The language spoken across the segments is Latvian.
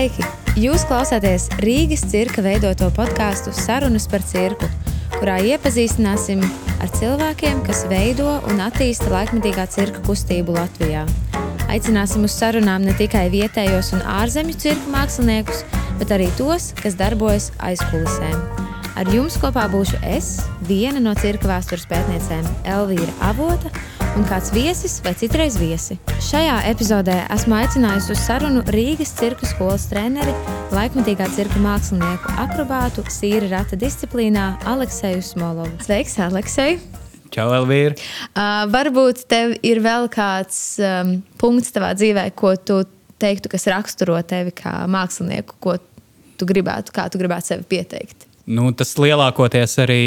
Sveiki! Jūs klausāties Rīgas cirka veidoto podkāstu Sarunas par cirku, kurā iepazīstināsim ar cilvēkiem, kas veido un attīsta laikmetīgā cirka kustību Latvijā. Aicināsim uz sarunām ne tikai vietējos un ārzemju cirka māksliniekus, bet arī tos, kas darbojas aizkulisēm. Ar jums kopā būšu es, viena no cirka vēstures pētniecēm, Elvīra Avota un kāds viesis vai citreiz viesi. Šajā epizodē esmu aicinājusi uz sarunu Rīgas cirka skolas treneri, laikmatīgā cirka mākslinieku, akrobātu, sīra rata disciplīnā Alekseju Smolovu. Sveiks, Aleksej! Čau, Elvīra! Uh, varbūt tev ir vēl kāds um, punkts tavā dzīvē, ko tu teiktu, kas raksturo tevi kā mākslinieku, ko tu gribētu, kā tu gribētu sevi pieteikt. Nu, tas lielākoties arī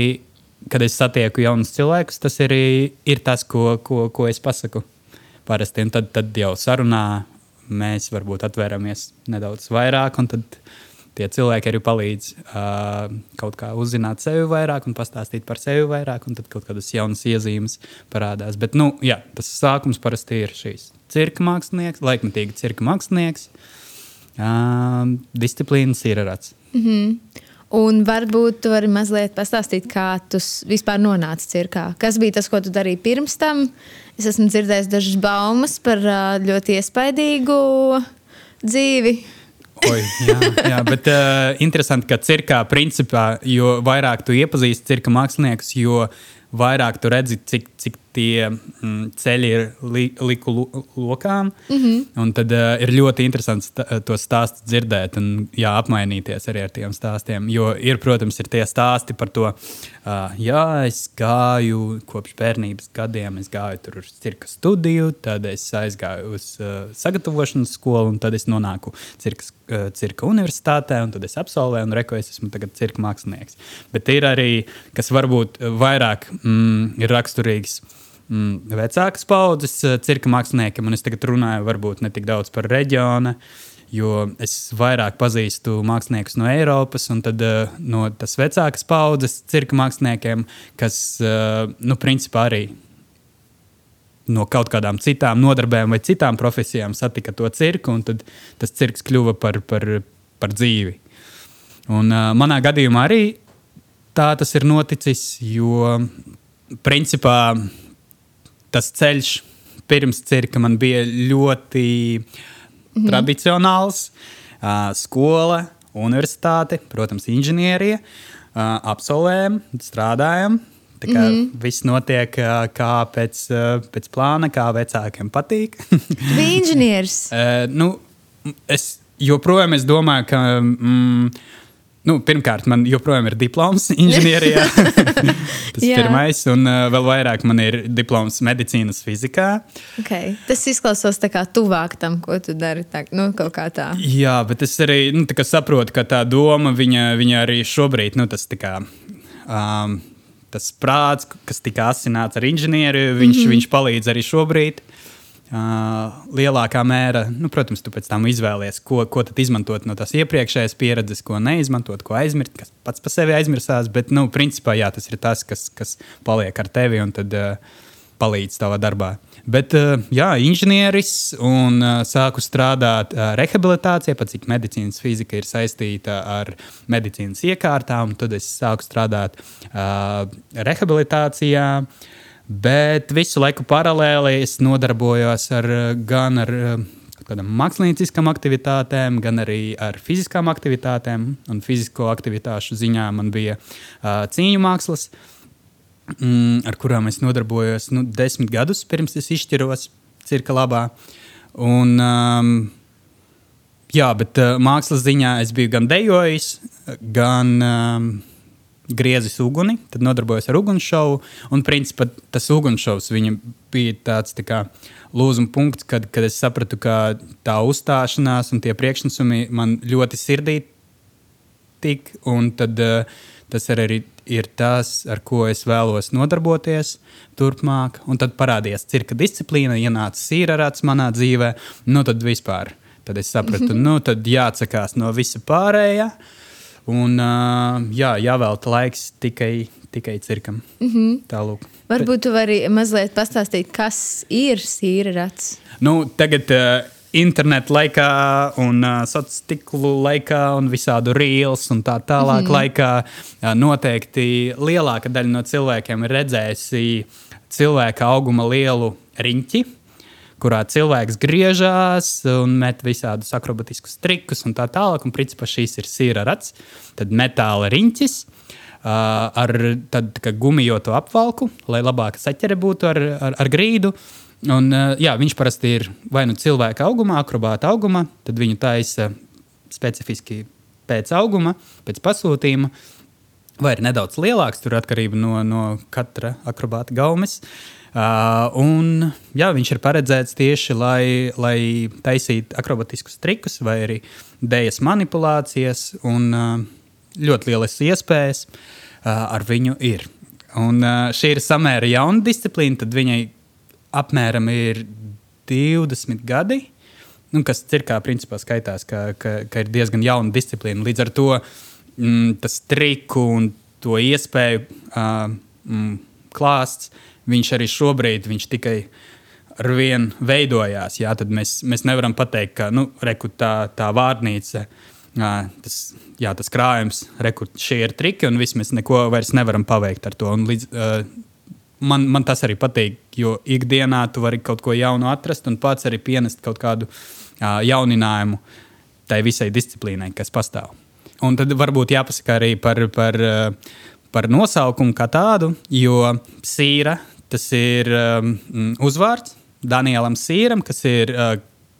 kad es satieku jaunus cilvēkus, tas arī ir tas, ko, ko, ko es pasaku parasti. Un tad, tad jau sarunā mēs varbūt atvēramies nedaudz vairāk, un tad tie cilvēki arī palīdz uh, kaut kā uzzināt sevi vairāk un pastāstīt par sevi vairāk, un tad kaut kādas jaunas iezīmes parādās. Bet, nu, jā, tas sākums parasti ir šīs cirka mākslinieks, laikmetīgi cirka mākslinieks. Uh, disciplīnas ir rats. Mm -hmm. Un varbūt tu vari mazliet pastāstīt, kā tu vispār nonāci cirkā. Kas bija tas, ko tu darīji pirms tam? Es esmu dzirdējis dažas baumas par ļoti iespaidīgu dzīvi. Oi, jā, jā, bet uh, interesanti, ka cirkā principā, jo vairāk tu iepazīsti cirka māksliniekus, jo vairāk tu redzi, cik, cik tie mm, ceļi ir li, liku lokām. Mm -hmm. Tad uh, ir ļoti interesanti st to stāstu dzirdēt un jā, apmainīties arī ar tiem stāstiem. Jo ir, protams, ir tie stāsti par to, uh, jā, es gāju kopš bērnības gadiem, es gāju tur uz cirka studiju, tad es aizgāju uz uh, sagatavošanas skolu, un tad es nonāku cirka, uh, cirka universitātē, un tad es absolvēju, un reku es esmu tagad cirka mākslinieks. Bet ir arī, kas varbūt vairāk mm, ir raksturīgs mm, vecākas paudzes eh, cirka māksliniekiem, un es tagad runāju varbūt ne tik daudz par reģionu. Jo es vairāk pazīstu māksliniekus no Eiropas, un tad, uh, no tas vecākas paudzes cirka māksliniekiem, kas, uh, nu, principā arī no kaut kādām citām nodarbēm vai citām profesijām satika to cirku, un tas cirks kļuva par, par, par dzīvi. Un, uh, manā gadījumā arī tā tas ir noticis, jo principā tas ceļš pirms cirka man bija ļoti mm. tradicionāls. Uh, skola, universitāte, protams, inženierija, uh, absolvējam, strādājam. Tā kā mm -hmm. viss notiek uh, kā pēc, uh, pēc plāna, kā vecākiem patīk. Tu biji inženieris. uh, nu, es joprojām es domāju, ka. Mm, Nu, pirmkārt, man joprojām ir diploms inženierijā. Tas ir pirmais, un uh, vēl vairāk man ir diploms medicīnas fizikā. Okay. Tas izklausās tā kā tuvāk tam, ko tu dari. Tā, nu, tā. Jā, bet es arī nu, saprotu, ka tā doma viņa, viņa arī šobrīd, nu, tas kā. Um, Tas prāts, kas tika asināts ar inženieri, viņš, mm -hmm. viņš palīdz arī šobrīd. Uh, Uh, lielākā mērā, nu, protams, tu pēc tam izvēlies, ko, ko izmantot no tās iepriekšējās pieredzes, ko neizmantot, ko aizmirst, kas pats par sevi aizmirsās. Bet, nu, principā, jā, tas ir tas, kas, kas paliek ar tevi un tad, uh, palīdz tavā darbā. Bet, uh, jā, inženieris un uh, sāku strādāt uh, rehabilitācijā, pat cik medicīnas fizika ir saistīta ar medicīnas iekārtām. Tad es sāku strādāt rehabilitācijā. Uh, Bet visu laiku paralēli es nodarbojos ar, gan ar kādām mākslinieciskām aktivitātēm, gan arī ar fiziskām aktivitātēm. Un fizisko aktivitāšu ziņā man bija uh, cīņu mākslas, mm, ar kurām es nodarbojos nu, desmit gadus pirms es izšķiros cirka labā. Un, um, jā, bet uh, mākslas ziņā es biju gan dejojis, gan. Um, griezis uguni, tad nodarbojos ar ugunsšovu. Un principā tas ugunsšovs bija tāds tā kā lūzuma punkts, kad, kad es sapratu, ka tā uzstāšanās un tie priekšnesumi man ļoti sirdī tik. Un tad uh, tas arī ir tas, ar ko es vēlos nodarboties turpmāk. Un tad parādījās cirka disciplīna, ienāca sīrarāts manā dzīvē. Nu tad vispār. Tad es sapratu, -hmm. nu tad jāatsakās no visa pārējā. Uh, Un uh, jā, jāvelta laiks tikai, tikai cirkam. Mm -hmm. Tālūk. Varbūt tu vari mazliet pastāstīt, kas ir sīra rats. Nu, tagad uh, internetu laikā, un uh, sociālo stiklu laikā, un visādu rīls un tā tālāk mm -hmm. laikā, uh, noteikti lielāka daļa no cilvēkiem ir redzējusi cilvēka auguma lielu riņķi kurā cilvēks griežās un met visādus akrobatiskus trikus un tā tālāk. Un principā šīs ir sīra rats, tad metāla riņķis. Uh, ar tā gumijotu apvalku, lai labāka saķere būtu ar, ar, ar grīdu. Un, uh, jā, viņš parasti ir vai nu cilvēka augumā, akrobāta augumā, tad viņu taisa specifiski pēc auguma, pēc pasūtījuma, vai ir nedaudz lielāks, tur atkarība no, no katra akrobāta gaumes. Uh, un, jā, viņš ir paredzēts tieši lai, lai taisītu akrobatiskus trikus vai arī dēļas manipulācijas, un uh, ļoti lielas iespējas uh, ar viņu ir. Un, uh, šī ir samērā jauna disciplīna, tad viņai apmēram ir 20 gadi. Nu, kas cirkā principā skaitās, ka, ka, ka ir diezgan jauna disciplīna. Līdz ar to mm, tas triku un to iespēju uh, mm, klāsts, viņš arī šobrīd viņš tikai ar vienu veidojās. Jā, tad mēs, mēs nevaram pateikt, ka nu, reku, tā, tā vārnīca, uh, tas, jā, tas krājums, reku, šie ir triki, un viss mēs neko vairs nevaram paveikt ar to. Un līdz, uh, man, man tas arī patīk, jo ikdienā tu vari kaut ko jaunu atrast un pats arī pienest kaut kādu uh, jauninājumu tai visai disciplīnai, kas pastāv. Un tad varbūt jāpasaka arī par, par, par nosaukumu kā tādu, jo sīra tas ir um, uzvārds Danielam Sīram, kas ir uh,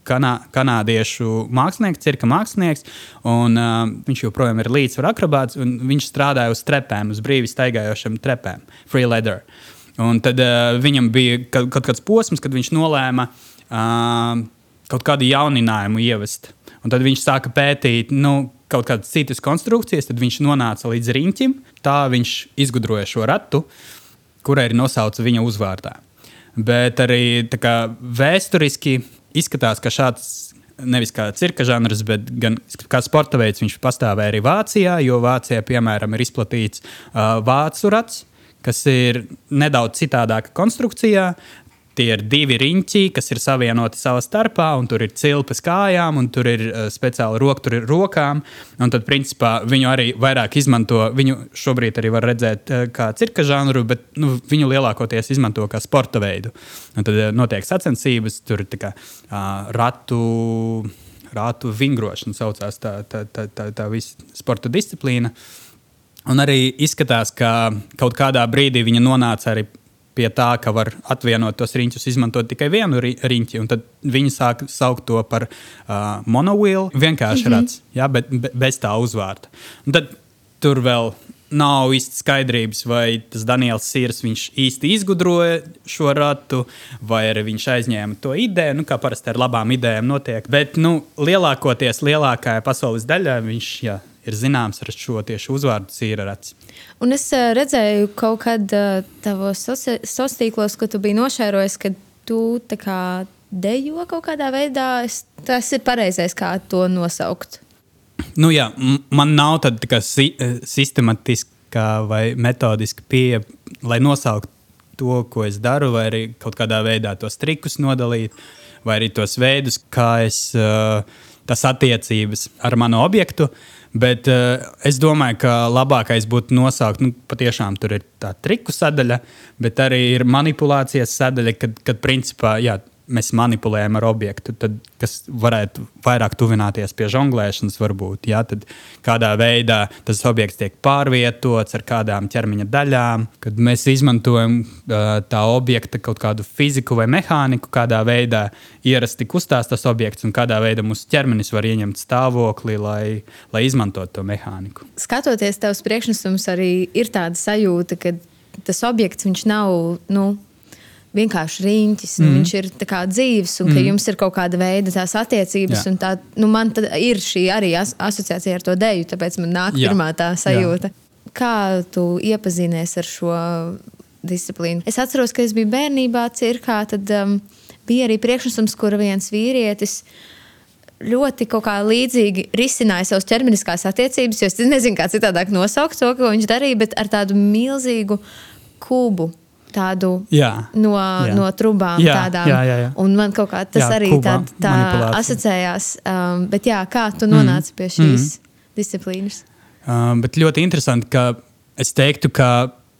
kanā, kanādiešu mākslinieks, cirka mākslinieks. Un, uh, viņš joprojām ir līdzsvaru akrobāts, un viņš strādāja uz trepēm, uz brīvi staigājošiem trepēm, free leather. Uh, Un tad uh, viņam bija kaut, kaut kāds posms, kad viņš nolēma uh, kaut kādu jauninājumu ievest. Un tad viņš sāka pētīt nu, kaut kādas citas konstrukcijas, tad viņš nonāca līdz riņķim. Tā viņš izgudroja šo ratu, kurai ir nosauca viņa uzvārdā. Bet arī kā, vēsturiski izskatās, ka šāds nevis kā cirka žanrs, bet gan kā sporta veids. Viņš pastāvēja arī Vācijā, jo Vācijā, piemēram, ir izplatīts uh, vācu rats, kas ir nedaudz citādāka konstrukcijā. Tie ir divi riņķi, kas ir savienoti savā starpā, un tur ir cilpas kājām, un tur ir uh, speciāli roka, tur ir rokām. Un tad, principā, viņu arī vairāk izmanto. Viņu šobrīd arī var redzēt uh, kā cirka žanru, bet nu, viņu lielākoties izmanto kā sporta veidu. Un tad uh, notiek sacensības, tur ir kā, uh, ratu. Rātu vingrošana saucās tā, tā, tā, tā, tā visa sporta disciplīna. Un arī izskatās, ka kaut kādā brīdī viņa nonāca arī pie tā, ka var atvienot tos riņķus, izmantot tikai vienu ri riņķi. Tad viņi sāk saukt to par uh, monowheel, vienkārši mm -hmm. rats, ja, bet be, bez tā uzvārda. Un tad tur vēl nav īsti skaidrības, vai tas Daniels Sīrs īsti izgudroja šo ratu, vai arī viņš aizņēma to ideju. Nu, kā parasti ar labām idejām notiek. Bet nu, lielākoties lielākajā pasaules daļā viņš jā, ir zināms ar šo tieši uzvārdu Cīrarats. Un es uh, redzēju kaut kad uh, tavos sociālos tīklos, ka tu biji nošērojis, ka tu kā dejo kaut kādā veidā. Es, tas ir pareizais, kā to nosaukt. Nu, jā, man nav tāda si eh, sistematiska vai metodiska pieeja, lai nosauktu to, ko es daru, vai arī kaut kādā veidā tos trikus nodalīt, vai arī tos veidus, kā es uh, tas attiecības ar manu objektu. Uh, Bet uh, es domāju, ka labākais būtu nosaukt, nu, patiešām tur ir tā triku sadaļa, bet arī ir manipulācijas sadaļa, kad, kad principā, jā, mēs manipulējam ar objektu, tad, kas varētu vairāk tuvināties pie žonglēšanas, varbūt. Ja? Tad kādā veidā tas objekts tiek pārvietots ar kādām ķermeņa daļām, kad mēs izmantojam uh, tā objekta kaut kādu fiziku vai mehāniku, kādā veidā ierasti kustās tas objekts un kādā veidā mūsu ķermenis var ieņemt stāvokli, lai, lai izmantotu to mehāniku. Skatoties tavs priekšnesums, arī ir tāda sajūta, ka tas objekts nav. Nu, vienkārši riņķis. Mm. Viņš ir dzīves, un mm. ka jums ir kaut kāda veida tās attiecības. Tā, nu, man ir šī arī as asociācija ar to deju, tāpēc man nāk Jā. pirmā tā sajūta. Jā. Kā tu iepazinies ar šo disciplīnu? Es atceros, ka es biju bērnībā cirkā, tad um, bija arī priekšnesums, kur viens vīrietis ļoti līdzīgi risināja savas ķermeniskās attiecības. Es nezinu, kā citādāk nosaukt to, ko viņš darīja, bet ar tādu milzīgu kubu tādu Jā. no, Jā. no trubām. Jā, tādām. jā, jā, jā. Un man kaut kā tas Jā, arī tād, tā asociējās. Um, bet jā, kā tu nonāci pie šīs Mhm. disciplīnas? Uh, bet ļoti interesanti, ka es teiktu, ka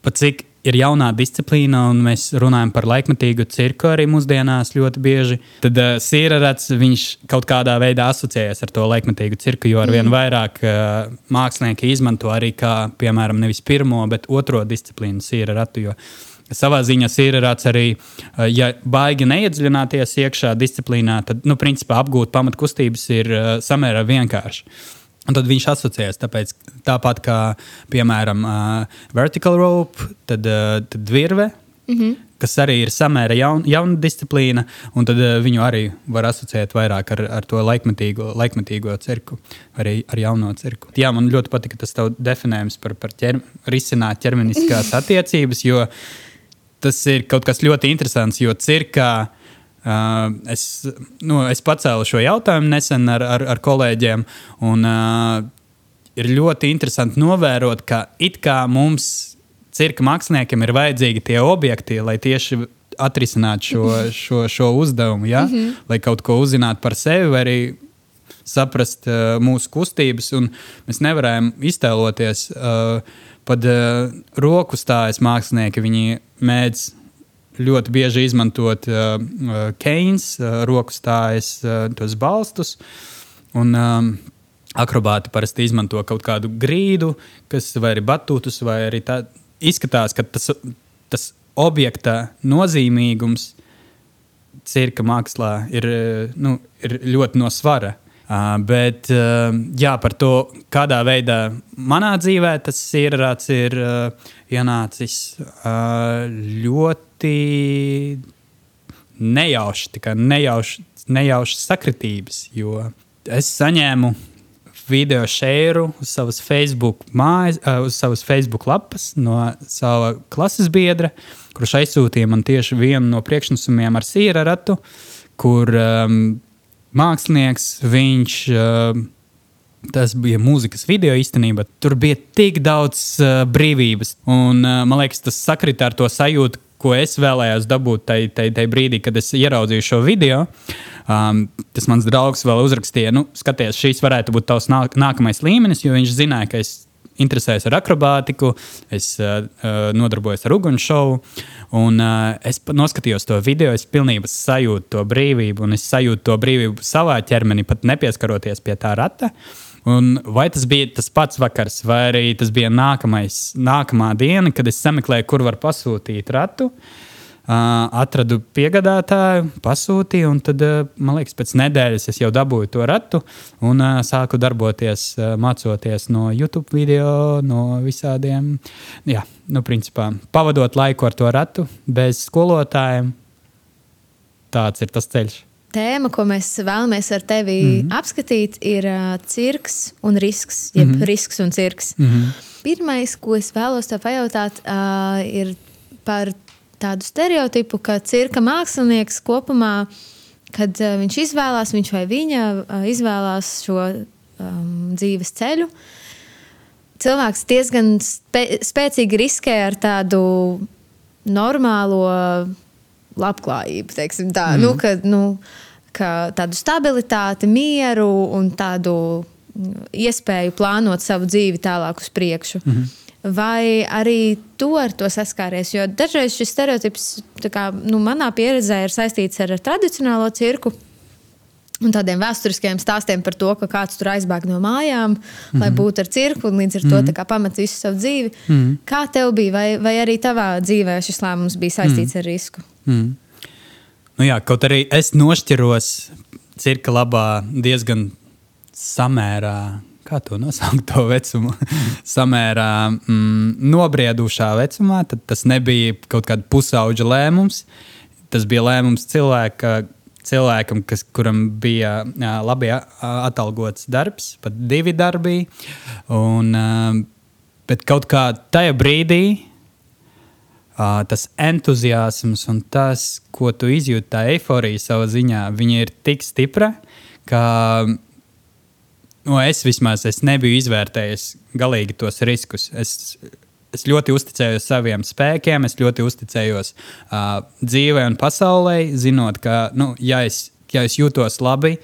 pat cik ir jaunā disciplīna, un mēs runājam par laikmatīgu cirku arī mūsdienās ļoti bieži, tad uh, sīrarats viņš kaut kādā veidā asociējas ar to laikmatīgu cirku, jo arvien mm. vairāk uh, mākslinieki izmanto arī kā, piemēram, nevis pirmo, bet otro disciplīnu sīraratu. jo Savā ziņā sīrarāts arī, uh, ja baigi neiedziļināties iekšā disciplīnā, tad, nu, principā apgūt pamatkustības ir uh, samērā vienkārši. Un tad viņš asociējas tāpēc, tāpat kā, piemēram, uh, vertical rope, tad, uh, tad virve, mm -hmm. kas arī ir samērā jaun, jauna disciplīna, un tad uh, viņu arī var asociēt vairāk ar, ar to laikmetīgo, laikmetīgo cirku, arī ar jauno cirku. Jā, man ļoti patika tas tavs definējums par, par ķer, risināt ķermeniskās attiecības, jo tas ir kaut kas ļoti interesants, jo cirkā. Uh, es, nu, es pacēlu šo jautājumu nesen ar, ar, ar kolēģiem, un uh, ir ļoti interesanti novērot, ka it kā mums, cirka māksliniekiem, ir vajadzīgi tie objekti, lai tieši atrisinātu šo, šo, šo uzdevumu, ja? mm -hmm. lai kaut ko uzzinātu par sevi, vai arī saprast uh, mūsu kustības. un Mēs nevarējām iztēloties uh, pat uh, roku stājas mākslinieki. Viņi mēdz ļoti bieži izmantot uh, uh, keins, uh, roku stājas, uh, tos balstus. Un, um, akrobāti parasti izmanto kaut kādu grīdu, kas vai arī batūtus, vai arī tā izskatās, ka tas, tas objekta nozīmīgums cirka mākslā ir, nu, ir ļoti no svara. Uh, bet uh, jā, par to, kādā veidā manā dzīvē tas ierāds ir uh, ienācis uh, ļoti nejauši, nejauši, nejauši sakritības. Jo es saņēmu video šēru uz savas Facebook, mājas, uh, uz savas Facebook lapas no sava klases biedra, kurš aizsūtīja man tieši vienu no priekšnesumiem ar sīra ratu, kur um, mākslinieks, viņš. Uh, Tas bija mūzikas video īstenībā. Tur bija tik daudz uh, brīvības. Un, uh, man liekas, tas sakrita ar to sajūtu, ko es vēlējos dabūt tajā tai, tai brīdī, kad es ieraudzīju šo video. Um, tas mans draugs vēl uzrakstīja, nu, skaties, šīs varētu būt tavs nāk, nākamais līmenis, jo viņš zināja, ka es interesējos ar akrobātiku, es uh, nodarbojos ar ugunsšovu. Un, uh, es noskatījos to video, es pilnībā sajūtu to brīvību, un es sajūtu to brīvību savā ķermenī, pat nepieskaroties pie tā rata. Un vai tas bija tas pats vakars, vai arī tas bija nākamais, nākamā diena, kad es sameklēju, kur var pasūtīt ratu. Uh, atradu piegādātāju, pasūtīju, un tad, man liekas, pēc nedēļas es jau dabūju to ratu un sāku darboties, mācoties no YouTube video, no visādiem. Jā, nu, principā, pavadot laiku ar to ratu bez skolotājiem. Tāds ir tas ceļš. Tēma, ko mēs vēlamies ar tevi mm -hmm. apskatīt, ir uh, cirks un risks, jeb mm -hmm. risks un cirks. Mm -hmm. Pirmais, ko es vēlos te pajautāt, uh, ir par tādu stereotipu, ka cirka mākslinieks kopumā, kad uh, viņš izvēlās, viņš vai viņa uh, izvēlās šo um, dzīves ceļu, cilvēks diezgan spē spēcīgi riskē ar tādu normālo labklājību, teiksim tā. Mm. Nu, ka, nu, ka tādu stabilitāti, mieru un tādu iespēju plānot savu dzīvi tālāk uz priekšu. Mm -hmm. Vai arī tu ar to saskāries? Jo dažreiz šis stereotips, kā, nu, manā pieredzē, ir saistīts ar tradicionālo cirku. Un tādiem vēsturiskiem stāstiem par to, ka kāds tur aizbēg no mājām, mm -hmm. lai būtu ar cirku un līdz ar to mm -hmm. pamet visu savu dzīvi. Mm -hmm. Kā tev bija, vai, vai arī tavā dzīvē šis lēmums bija saistīts mm -hmm. ar risku? Mm. Nu jā, kaut arī es nošķiros cirka labā diezgan samērā, kā to nosaukt, to vecumu, samērā mm, nobriedušā vecumā. Tad tas nebija kaut kāda pusauģa lēmums. Tas bija lēmums cilvēka, cilvēkam, kas, kuram bija jā, labi atalgots darbs, pat divi darbi. Un, bet kaut kā tajā brīdī Uh, tas entuziasms un tas, ko tu izjūti, tā eifórija savā ziņā, ir tik stipra, ka nu, es vismaz es nebiju izvērtējis galīgi tos riskus. Es es ļoti uzticējos saviem spēkiem, es ļoti uzticējos uh, dzīvē un pasaulē, zinot, ka, nu, ja es, ja es jūtos labi,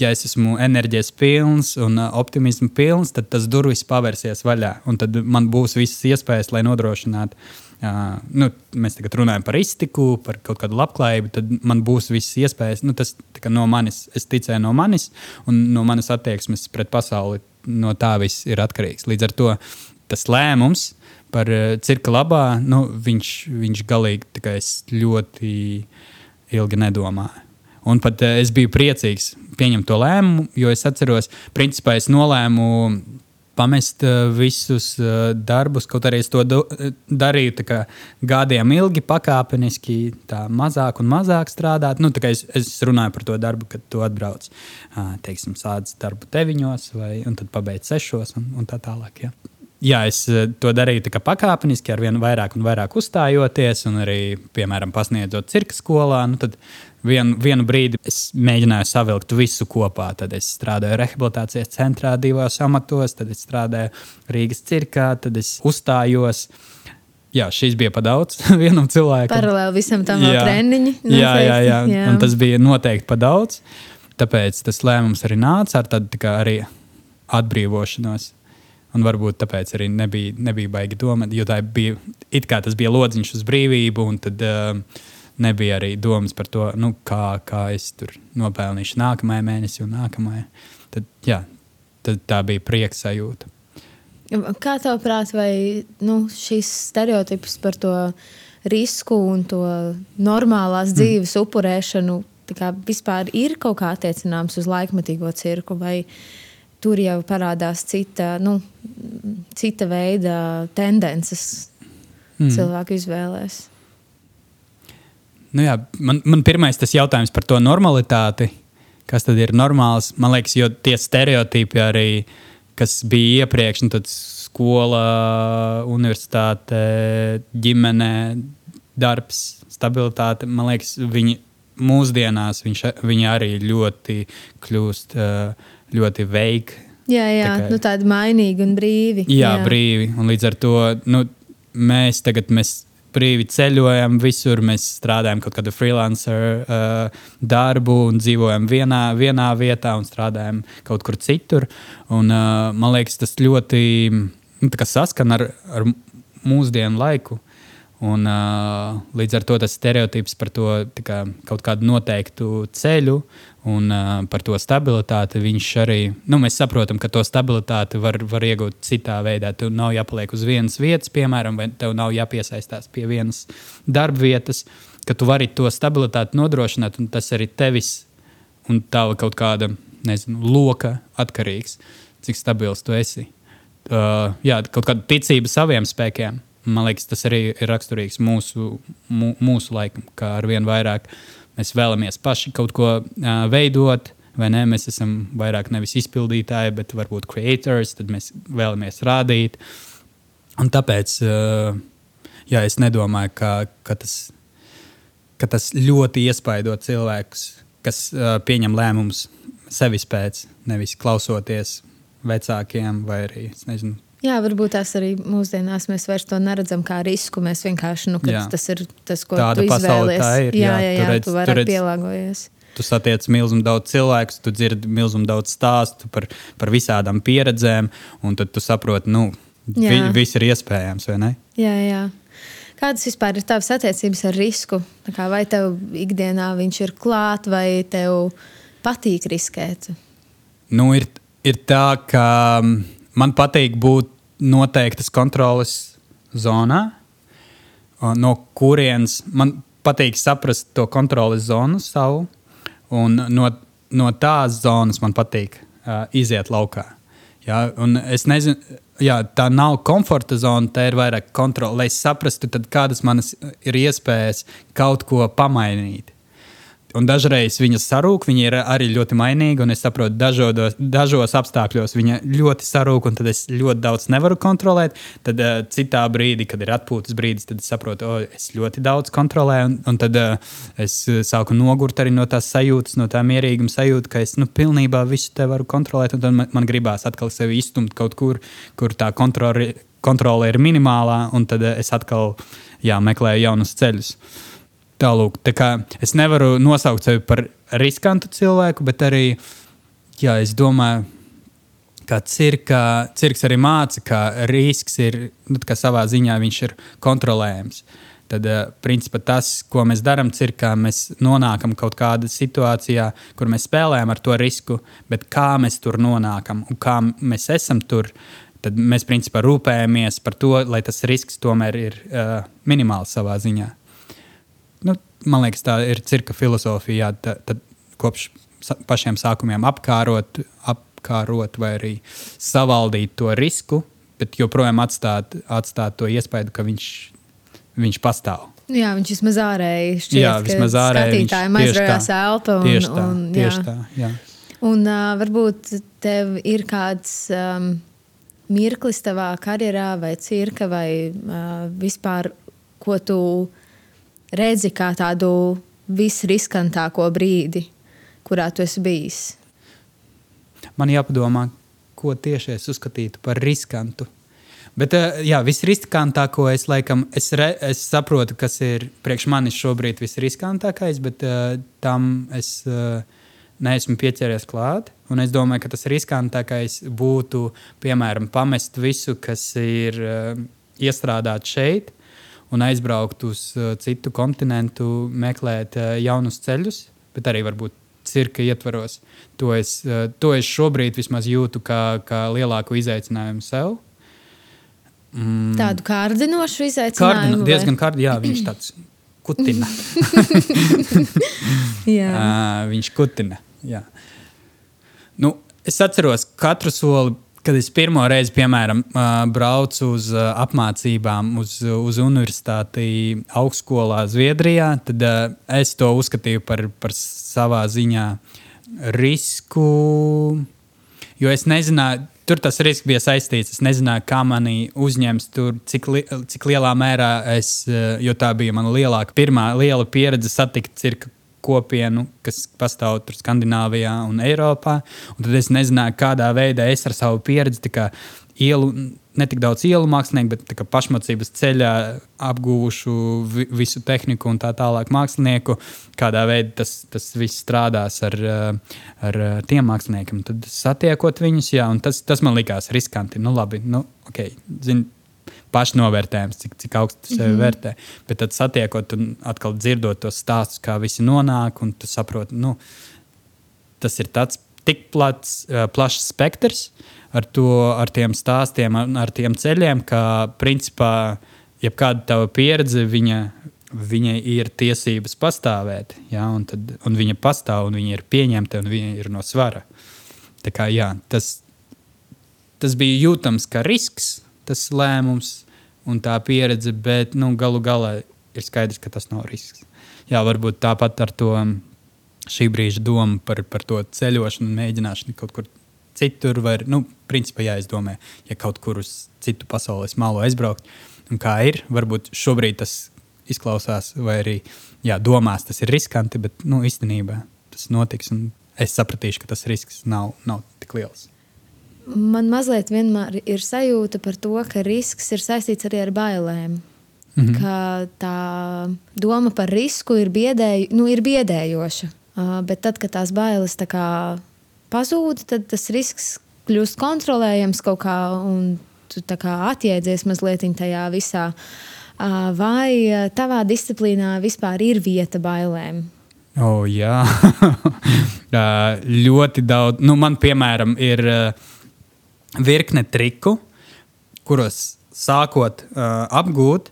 ja es esmu enerģijas pilns un uh, optimismu pilns, tad tas durvis pavērsies vaļā. Un tad man būs visas iespējas, lai nodrošinātu. Uh, nu, mēs tagad runājam par iztiku, par kaut kādu labklājību, tad man būs visas iespējas. Nu, tas no manis, es ticēju no manis, un no manas attieksmes pret pasauli. No tā viss ir atkarīgs. Līdz ar to tas lēmums par uh, cirka labā, nu, viņš, viņš galīgi ļoti ilgi nedomāja. Un pat uh, es biju priecīgs pieņemt to lēmumu, jo es atceros, principā es nolēmu pamest uh, visus uh, darbus, kaut arī es to do, darīju gadiem ilgi, pakāpeniski, tā mazāk un mazāk strādāt. Nu, es, es runāju par to darbu, kad tu atbrauc, uh, teiksim, sācis darbu deviņos, vai, un tad pabeidz sešos un, un tā tālāk. Ja. Jā, es to darīju pakāpeniski, ar vien vairāk un vairāk uzstājoties, un arī, piemēram, pasniedzot cirka skolā. Nu, tad Vien, vienu brīdi es mēģināju savilkt visu kopā. Tad es strādāju rehabilitācijas centrā, divos amatos, tad es strādāju Rīgas cirkā, tad es uzstājos. Jā, šīs bija par daudz vienam cilvēkam. Paralēli visam tam vēl treniņi. Noteikti. Jā, jā, jā. jā. Un tas bija noteikti par daudz. Tāpēc tas lēmums arī nāca ar tādu arī atbrīvošanos. Un varbūt tāpēc arī nebija, nebija baigi domāt, jo tā bija it kā tas bija lodziņš uz brīvību. Tad, uh, nebija arī domas par to, nu, kā, kā es tur nopelnīšu nākamajā mēnesī un nākamajā. Tad, jā, tad tā bija prieka sajūta. Kā tev prāt, vai nu, šīs stereotips par to risku un to normālās mm. dzīves mm. upurēšanu vispār ir kaut kā attiecināms uz laikmatīgo cirku, vai tur jau parādās cita, nu, cita veida tendences mm. cilvēku izvēlēs? Nu jā, man, man pirmais tas jautājums par to normalitāti. Kas tad ir normāls? Man liekas, jo tie stereotipi arī, kas bija iepriekš, nu, tad skola, universitāte, ģimene, darbs, stabilitāte, man liekas, viņi mūsdienās viņš, viņi arī ļoti kļūst ļoti veiki. Jā, jā tā kā, nu, tādi mainīgi un brīvi. Jā, jā, brīvi. Un līdz ar to nu, mēs tagad mēs brīvi ceļojam, visur mēs strādājam kaut kādu freelancer uh, darbu un dzīvojam vienā, vienā vietā un strādājam kaut kur citur. Un, uh, man liekas, tas ļoti nu, saskan ar, ar mūsdienu laiku. Un, uh, līdz ar to tas stereotips par to kā, kaut kādu noteiktu ceļu un uh, par to stabilitāti, viņš arī, nu, mēs saprotam, ka to stabilitāti var, var iegūt citā veidā. Tev nav jāpaliek uz vienas vietas, piemēram, vai tev nav jāpiesaistās pie vienas darba vietas, ka tu vari to stabilitāti nodrošināt, un tas arī tevis un tava kaut kāda, nezinu, loka atkarīgs, cik stabils tu esi. Uh, jā, kaut kāda ticība saviem spēkiem Man liekas, tas arī ir raksturīgs mūsu, mū, mūsu laikam, kā ar vien vairāk mēs vēlamies paši kaut ko uh, veidot. Ne? Mēs esam vairāk nevis izpildītāji, bet varbūt creators, tad mēs vēlamies rādīt. Un tāpēc uh, jā, es nedomāju, ka, ka, tas, ka tas ļoti iespaido cilvēkus, kas uh, pieņem lēmumus sevis pēc, nevis klausoties vecākiem vai arī nezinu, Jā, varbūt tās arī mūsdienās mēs vairs to neredzam kā risku. Mēs vienkārši, nu, tas ir tas, ko Tāda tu izvēlies. Tā ir, jā, jā, jā, jā redz, tu vari redz, pielāgojies. Tu satiec milzumu daudz cilvēku, tu dzirdi milzumu daudz stāstu par, par visādām pieredzēm, un tad tu saproti, nu, vi, viss ir iespējams, vai ne? Jā, jā. Kādas vispār ir tavas attiecības ar risku? Kā, vai tev ikdienā viņš ir klāts, vai tev patīk riskēt? Nu, ir, ir tā, ka man patīk būt noteiktas kontroles zonā, no kurienes man patīk saprast to kontroles zonu savu, un no, no tās zonas man patīk uh, iziet laukā. Ja, es nezinu, jā, tā nav komforta zona, tā ir vairāk kontrole, lai saprastu, kādas manas ir iespējas kaut ko pamainīt. Un dažreiz viņa sarūk, viņa ir arī ļoti mainīga. Es saprotu, dažodos, dažos apstākļos viņa ļoti sarūk, un tad es ļoti daudz nevaru kontrolēt. Tad uh, citā brīdī, kad ir atpūtas brīdis, tad es saprotu, oh, es ļoti daudz kontrolēju. Un, un tad uh, es sāku nogurt arī no tās sajūtas, no tā mierīguma sajūta, ka es nu, pilnībā visu te varu kontrolēt. Tad man, man gribās atkal sevi izstumt kaut kur, kur tā kontrole kontrole ir minimālā, un tad uh, es atkal jā, meklēju jaunus ceļus. Tālūk, tā kā es nevaru nosaukt sevi par riskantu cilvēku, bet arī jā, es domāju, ka cirka, cirks arī māca, ka risks ir nu, savā ziņā kontrolējams. Tad, uh, principā, tas, ko mēs darām, ir, ka mēs nonākam kaut kādā situācijā, kur mēs spēlējam ar to risku, bet kā mēs tur nonākam un kā mēs esam tur, tad mēs principā rūpējamies par to, lai tas risks tomēr ir uh, minimāls savā ziņā. Nu, man liekas, tā ir cirka filozofija. Jā, tad, tad kopš pašiem sākumiem apkārot, apkārot vai arī savaldīt to risku, bet joprojām atstāt, atstāt to iespēju, ka viņš viņš pastāv. Jā, viņš vismaz ārēji šķiet, jā, vismaz ārēji skatītājiem aizraujās elpa. Un, tieši tā, un, tieši jā. tā, jā. Un uh, varbūt tev ir kāds um, mirklis tavā karjerā vai cirka vai uh, vispār, ko tu redzi kā tādu visriskantāko brīdi, kurā tu esi bijis? Man jāpadomā, ko tieši es uzskatītu par riskantu. Bet, eh, jā, visriskantāko es laikam, es, re, es saprotu, kas ir priekš manis šobrīd visriskantākais, bet uh, tam es uh, neesmu pieķēries klāt. Un es domāju, ka tas riskantākais būtu, piemēram, pamest visu, kas ir uh, iestrādāts šeit, un aizbraukt uz uh, citu kontinentu, meklēt uh, jaunus ceļus, bet arī varbūt cirka ietvaros. To es, uh, to es šobrīd vismaz jūtu kā, kā lielāku izaicinājumu sev. Mm. Tādu kārdinošu izaicinājumu. Kārdino, diezgan kārdinošu, jā, viņš tāds kutina. uh, viņš kutina. Jā. Nu, es atceros katru soli. Kad es pirmo reizi, piemēram, braucu uz apmācībām, uz, uz universitāti augstskolā Zviedrijā, tad es to uzskatīju par, par savā ziņā risku. Jo es nezināju, tur tas risks bija saistīts. Es nezināju, kā mani uzņems tur, cik, li cik lielā mērā es, jo tā bija mana lielākā, pirmā liela pieredze satikt cirka kopienu, kas pastāv tur Skandināvijā un Eiropā. Un tad es nezināju, kādā veidā es ar savu pieredzi ielu ne tik daudz ielu mākslinieku, bet pašmācības ceļā apguvušu vi, visu tehniku un tā tālāk mākslinieku, kādā veidā tas, tas viss strādās ar, eh, ar eh, tiem māksliniekiem. Tad satiekot viņus, jā, tas, tas man likās riskanti. Nu, labi, nu, ok, zin, pašnovērtējums, cik, cik augstu tu sevi mm -hmm. vērtē. Bet tad satiekot un atkal dzirdot tos stāstus, kā visi nonāk, un tu saproti, nu, tas ir tāds tik plats, eh, plašs spektrs. Ar, to, ar tiem stāstiem, ar, ar tiem ceļiem, ka principā jebkāda tava pieredze, viņa, viņai ir tiesības pastāvēt. Ja, un, tad, un viņa pastāv, un viņa ir pieņemta, un viņa ir no svara. Tā kā, jā, tas, tas bija jūtams kā risks, tas lēmums un tā pieredze, bet nu, galu galā ir skaidrs, ka tas nav risks. Jā, varbūt tāpat ar to šī brīža domu par, par to ceļošanu, mēģināšanu kaut kur citur var, nu, principā jāizdomā, ja kaut kur uz citu pasaules malu aizbraukt. Un kā ir, varbūt šobrīd tas izklausās, vai arī jā, domās, tas ir riskanti, bet nu, īstenībā tas notiks. Es sapratīšu, ka tas risks nav, nav tik liels. Man mazliet vienmēr ir sajūta par to, ka risks ir saistīts arī ar bailēm. Mm -hmm. Ka tā doma par risku ir, biedēju, nu, ir biedējoša. Uh, bet tad, kad tās bailes tā kā pazūd, tad tas risks kļūst kontrolējams kaut kā, un tu atjēdzies mazliet tajā visā. Vai tavā disciplīnā vispār ir vieta bailēm? Oh, jā, ļoti daudz. Nu, man, piemēram, ir virkne triku, kuros sākot uh, apgūt,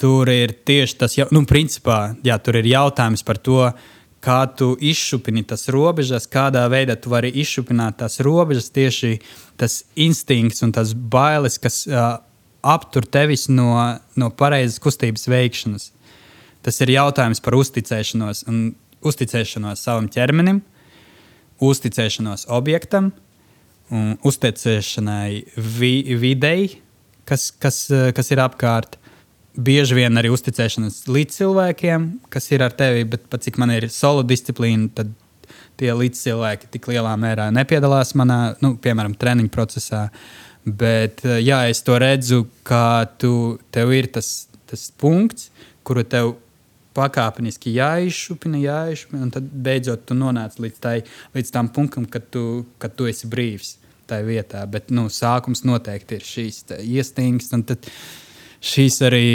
tur ir tieši tas, nu, principā, jā, tur ir jautājums par to, uh, kā tu izšupini tas robežas, kādā veidā tu vari izšupināt tās robežas, tieši tas instinkts un tas bailes, kas uh, aptur tevis no, no pareizas kustības veikšanas. Tas ir jautājums par uzticēšanos, un uzticēšanos savam ķermenim, uzticēšanos objektam, un uzticēšanai vi videi, kas, kas, kas ir apkārt bieži vien arī uzticēšanās līdz cilvēkiem, kas ir ar tevi, bet pat cik man ir solo disciplīna, tad tie līdzcilvēki tik lielā mērā nepiedalās manā, nu, piemēram, treniņu procesā. Bet, uh, jā, es to redzu, kā tu, tev ir tas, tas punkts, kuru tev pakāpeniski jāizšupina, jāizšupina, un tad beidzot tu nonāc līdz, tai, līdz tam punktam, kad tu, kad tu esi brīvs tajā vietā. Bet nu, sākums noteikti ir šīs un šīs arī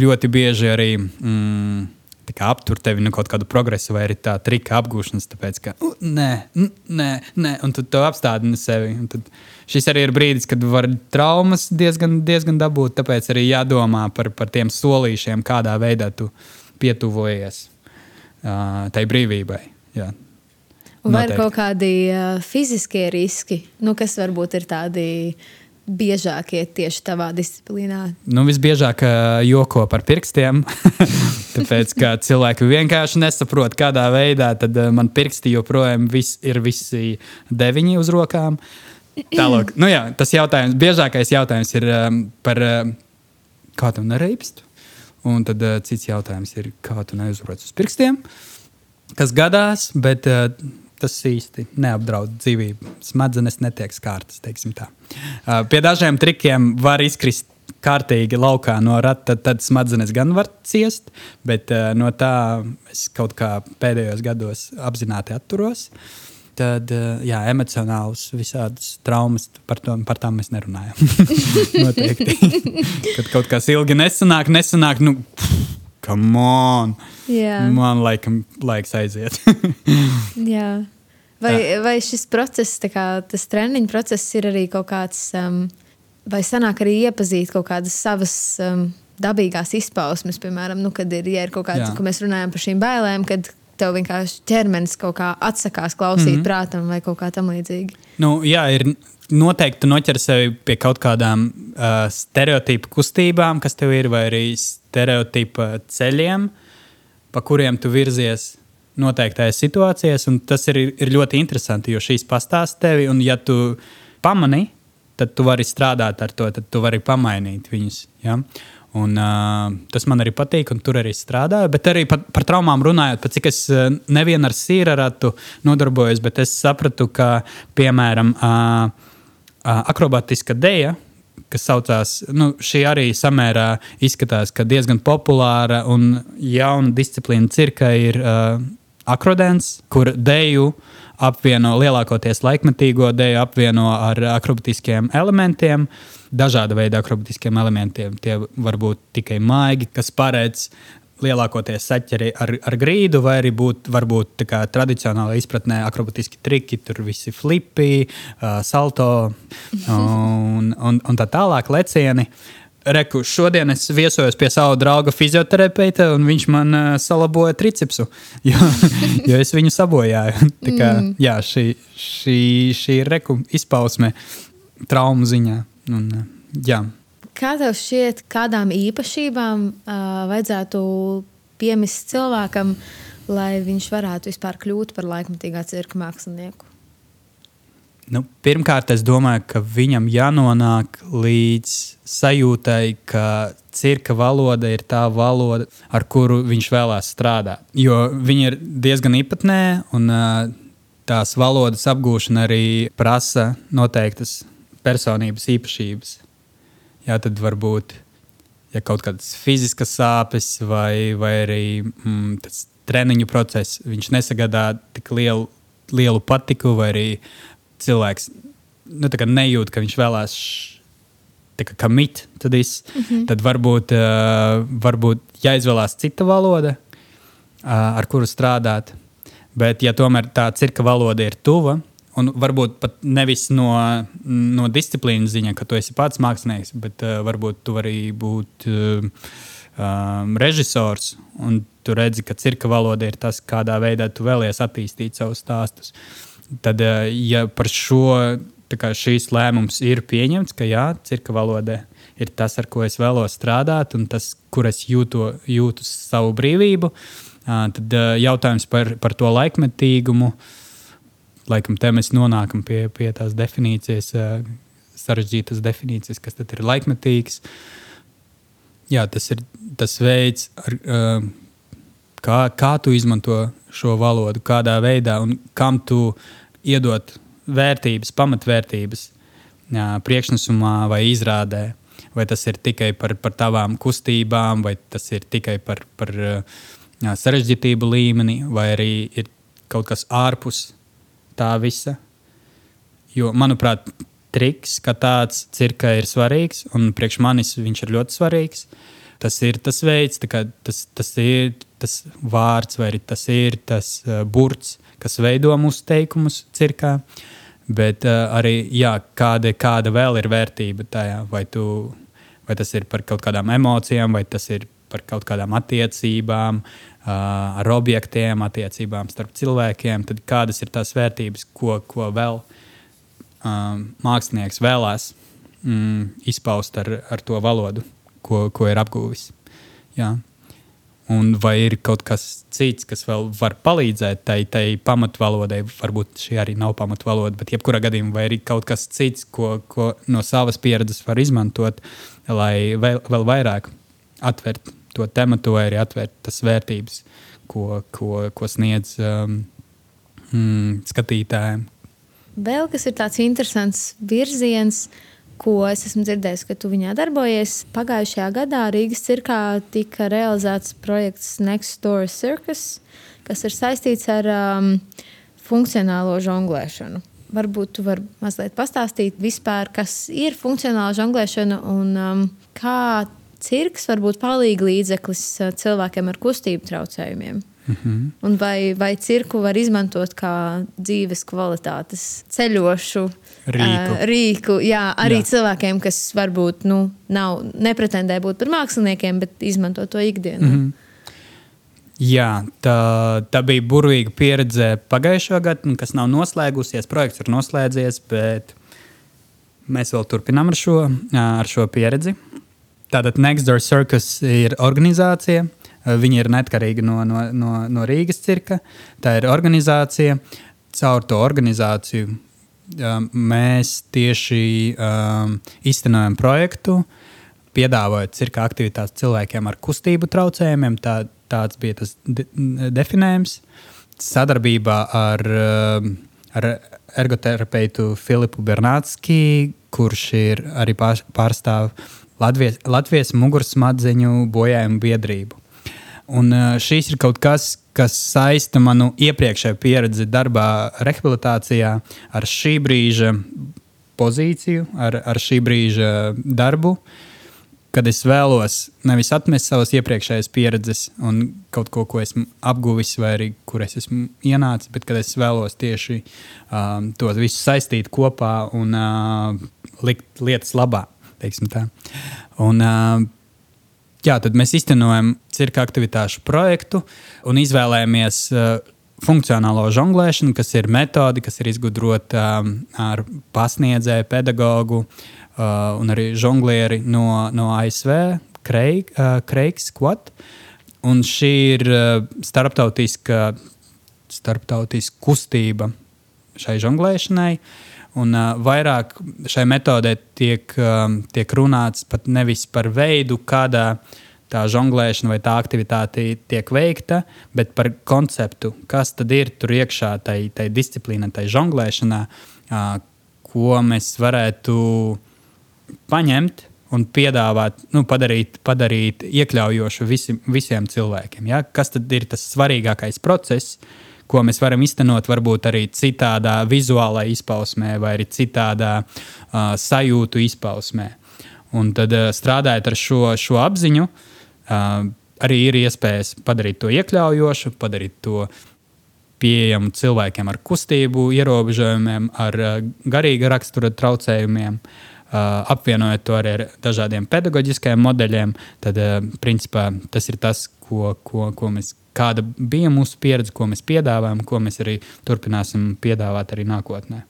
ļoti bieži arī. Mm, aptur tevi no kaut kāda progresa vai arī tā trika apgūšanas, tāpēc ka uh, nē, nē, nē, un tu to apstādini sevi. Šis arī ir brīdis, kad var traumas diezgan, diezgan dabūt, tāpēc arī jādomā par, par tiem solīšiem, kādā veidā tu pietuvojies uh, tai brīvībai. Jā. Vai ir kaut kādi uh, fiziskie riski, nu, kas varbūt ir tādi biežākie tieši tavā disciplīnā? Nu, visbiežāk joko par pirkstiem. Tāpēc, ka cilvēki vienkārši nesaprot, kādā veidā tad, man pirksti joprojām vis, ir visi deviņi uz rokām. Tālāk, nu jā, tas jautājums, biežākais jautājums ir um, par uh, kā tam nereibst. Un tad uh, cits jautājums ir, kā tu neuzrodas uz pirkstiem, kas gadās, bet uh, tas īsti neapdraud dzīvību. Smadzenes netiek skārtas. Uh, pie dažiem trikiem var izkrist kārtīgi laukā no rata, tad, tad smadzenes gan var ciest, bet uh, no tā es kaut kā pēdējos gados apzināti atturos. Uh, tad eh, jā, emocionāls, visādas traumas, par, to, par tām mēs nerunājam. Noteikti. Kad kaut kas ilgi nesanāk, nesanāk, nu, come on! Jā. Man laikam laiks aiziet. jā. Vai, vai šis process, kā, tas treniņu process, ir arī kaut kāds, um, vai sanāk arī iepazīt kaut kādas savas um, dabīgās izpausmes, piemēram, nu, kad ir, ja ir kaut kāds, ko mēs runājam par šīm bailēm, kad tev vienkārši ķermenis kaut kā atsakās klausīt mm -hmm. prātam vai kaut kā tamlīdzīga. Nu, jā, ir noteikti noķer sevi pie kaut kādām uh, stereotipu kustībām, kas tev ir, vai arī stereotipu ceļiem, pa kuriem tu virzies noteiktajās situācijās. Tas ir, ir ļoti interesanti, jo šīs pastāsta tevi, un ja tu pamani, tad tu vari strādāt ar to, tad tu vari pamainīt viņus. Ja? Un, uh, tas man arī patīk, un tur arī strādāju. Bet arī par, par traumām runājot, pat cik es nevienu ar sīraratu nodarbojos, bet es sapratu, ka, piemēram, uh, uh, akrobatiska deja, kas saucās, nu, šī arī samērā izskatās, ka diezgan populāra un jauna disciplīna cirka ir uh, akrodens, kur deju apvieno lielākoties laikmetīgo deju, apvieno ar akrobatiskiem elementiem. Dažāda veida akrobatiskiem elementiem. Tie var būt tikai maigi, kas paredz lielākoties saķeri ar, ar grīdu, vai arī būt, varbūt kā, tradicionālā izpratnē akrobatiski triki, tur visi flipi, uh, salto un, un, un tā tālāk lecieni. Reku, šodien es viesojos pie sava drauga fizioterapeita, un viņš man uh, salaboja tricepsu, jo, jo es viņu sabojāju. Tā kā, mm. jā, šī, šī, šī ir reku izpausme traumu ziņā. Un, jā. Kā tev šķiet, kādām īpašībām uh, vajadzētu piemist cilvēkam, lai viņš varētu vispār kļūt par laikmatīgā cirka mākslinieku? Nu, pirmkārt, es domāju, ka viņam jānonāk līdz sajūtai, ka cirka valoda ir tā valoda, ar kuru viņš vēlās strādāt. Jo viņa ir diezgan īpatnēja, un uh, tās valodas apgūšana arī prasa noteiktas personības īpašības. Jā, tad varbūt ja kaut kādas fiziskas sāpes vai, vai arī mm, tas treniņu process, viņš nesagādā tik lielu, lielu patiku, vai arī cilvēks nu, nejūt, ka viņš vēlās kā mit, tad, es, mm -hmm. tad varbūt, uh, varbūt jāizvēlās cita valoda, uh, ar kuru strādāt. Bet, ja tomēr tā cirka valoda ir tuva, Un varbūt pat nevis no, no disciplīnas ziņā, ka tu esi pats mākslinieks, bet uh, varbūt tu vari būt uh, um, režisors. Un tu redzi, ka cirka valoda ir tas, kādā veidā tu vēlies attīstīt savus stāstus. Tad, uh, ja par šo šīs lēmums ir pieņemts, ka jā, cirka valoda ir tas, ar ko es vēlos strādāt, un tas, kur es jūtu, jūtu savu brīvību, uh, tad uh, jautājums par, par to laikmetīgumu. Uh, laikam te mēs nonākam pie, pie tās definīcijas, sarežģītas definīcijas, kas tad ir laikmetīgs. Jā, tas ir tas veids, ar, kā, kā tu izmanto šo valodu, kādā veidā un kam tu iedod vērtības, pamatvērtības. priekšnesumā vai izrādē. Vai tas ir tikai par, par tavām kustībām, vai tas ir tikai par, par jā, sarežģītību līmeni, vai arī ir kaut kas ārpus tā visa. Jo, manuprāt, triks, ka tāds cirka ir svarīgs, un priekš manis viņš ir ļoti svarīgs. Tas ir tas veids, kā, tas, tas ir tas vārds, vai tas ir tas uh, burts, kas veido mūsu teikumus cirkā. Bet uh, arī jā, kāda, kāda vēl ir vērtība tajā, vai, tu, vai tas ir par kaut kādām emocijām, vai tas ir par kaut kādām attiecībām, ar objektiem, attiecībām starp cilvēkiem. Tad kādas ir tās vērtības, ko, ko vēl um, mākslinieks vēlās mm, izpaust ar, ar to valodu, ko, ko ir apguvis. Jā. Un vai ir kaut kas cits, kas vēl var palīdzēt tai, tai pamatvalodai? Varbūt šī arī nav pamatvaloda, bet jebkurā gadījumā vai ir kaut kas cits, ko, ko no savas pieredzes var izmantot, lai vēl, vēl vairāk atvērt to tematu, vai arī atvērt tas vērtības, ko, ko, ko sniedz um, mm, skatītājiem, Vēl kas ir tāds interesants virziens, ko es esmu dzirdējis, ka tu viņā darbojies. Pagājušajā gadā Rīgas cirkā tika realizēts projekts Next Door Circus, kas ir saistīts ar um, funkcionālo žonglēšanu. Varbūt tu vari mazliet pastāstīt, vispār, kas ir funkcionāla žonglēšana un um, kā cirks var būt palīga līdzeklis cilvēkiem ar kustību traucējumiem. Mm -hmm. Un vai, vai cirku var izmantot kā dzīves kvalitātes ceļošu rīku? Uh, rīku jā, arī jā. cilvēkiem, kas varbūt nu, nav, nepretendē būt par māksliniekiem, bet izmanto to ikdienā. Mm -hmm. Jā, tā, tā bija burvīga pieredze pagājušā gada, kas nav noslēgusies. Projekts ir noslēdzies, bet mēs vēl turpinām ar šo, ar šo pieredzi. Tātad Next Door Circus ir organizācija, viņi ir neatkarīgi no, no, no, no Rīgas cirka. Tā ir organizācija. Caur to organizāciju mēs tieši um, iztenojam projektu, piedāvājot cirka aktivitātes cilvēkiem ar kustību traucējumiem. Tā, tāds bija tas de definējums. Sadarbībā ar, ar ergoterapeitu Filipu Bernātski, kurš ir arī pārstāv Latvijas, Latvijas mugursmadzeņu bojājumu biedrību. Un šīs ir kaut kas, kas saista manu iepriekšējo pieredzi darbā, rehabilitācijā ar šī brīža pozīciju, ar, ar šī brīža darbu. Kad es vēlos nevis atmest savas iepriekšējās pieredzes un kaut ko, ko esmu apguvis, vai arī kur es esmu ienācis, bet kad es vēlos tieši um, to visu saistīt kopā un uh, likt lietas labā. Un, jā, tad mēs iztenojam cirka aktivitāšu projektu un izvēlējāmies funkcionālo žonglēšanu, kas ir metode, kas ir izgudrota ar pasniedzēju, pedagogu un arī žonglieri no, no ASV, Kreig, uh, Kreigs Quat. Un šī ir starptautiska, starptautiska kustība šai žonglēšanai. Uh, Un uh, vairāk šai metodē tiek, um, tiek runāts pat nevis par veidu, kādā tā žonglēšana vai tā aktivitāte tiek veikta, bet par konceptu, kas tad ir tur iekšā, tai, tai disciplīnai, tai žonglēšanā, uh, ko mēs varētu paņemt un piedāvāt, nu, padarīt, padarīt iekļaujošu visi, visiem cilvēkiem. Ja? Kas tad ir tas svarīgākais process? Ko mēs varam iztenot varbūt arī citādā vizuālā izpausmē vai arī citādā uh, sajūtu izpausmē. Un tad uh, strādājot ar šo, šo apziņu, uh, arī ir iespējas padarīt to iekļaujošu, padarīt to pieejamu cilvēkiem ar kustību ierobežojumiem, ar uh, garīga rakstura traucējumiem. Uh, apvienojot to ar dažādiem pedagoģiskiem modeļiem, tad, uh, principā, tas ir tas, ko, ko, ko mēs kāda bija mūsu pieredze, ko mēs piedāvājam, ko mēs arī turpināsim piedāvāt arī nākotnē.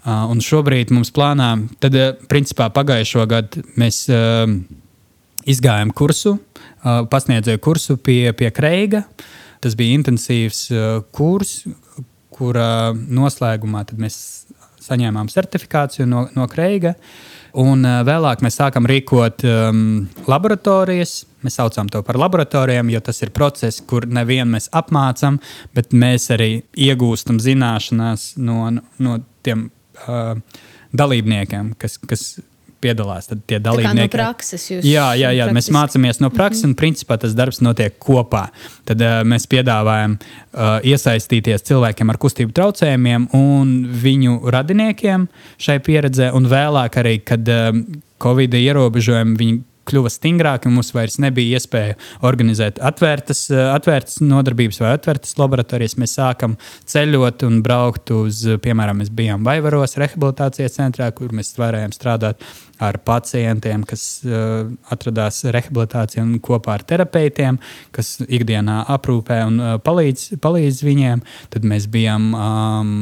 Uh, un šobrīd mums plānā, tad uh, principā pagājušo gadu mēs uh, izgājām kursu, uh, pasniedzēju kursu pie, pie Kreiga. Tas bija intensīvs uh, kurs, kura noslēgumā mēs saņēmām certifikāciju no, no Kreiga. Un uh, vēlāk mēs sākam rīkot um, laboratorijas, Mēs saucam to par laboratorijām, jo tas ir process, kur nevienu mēs apmācām, bet mēs arī iegūstam zināšanas no, no tiem uh, dalībniekiem, kas, kas piedalās. Tad tie Tā kā no dalībnieki. prakses jūs Jā, jā, jā. mēs praktiski- mācāmies no prakses, un principā tas darbs notiek kopā. Tad uh, mēs piedāvājam uh, iesaistīties cilvēkiem ar kustību traucējumiem un viņu radiniekiem šai pieredzē, un vēlāk arī, kad uh, Covid ierobežojumi viņi kļuva stingrāki, un mums vairs nebija iespēja organizēt atvērtas, atvērtas nodarbības vai atvērtas laboratorijas. Mēs sākam ceļot un braukt uz, piemēram, mēs bijām Vaivaros rehabilitācijas centrā, kur mēs varējām strādāt ar pacientiem, kas uh, atradās rehabilitācijā un kopā ar terapeitiem, kas ikdienā aprūpē un uh, palīdz, palīdz viņiem. Tad mēs bijām. Um,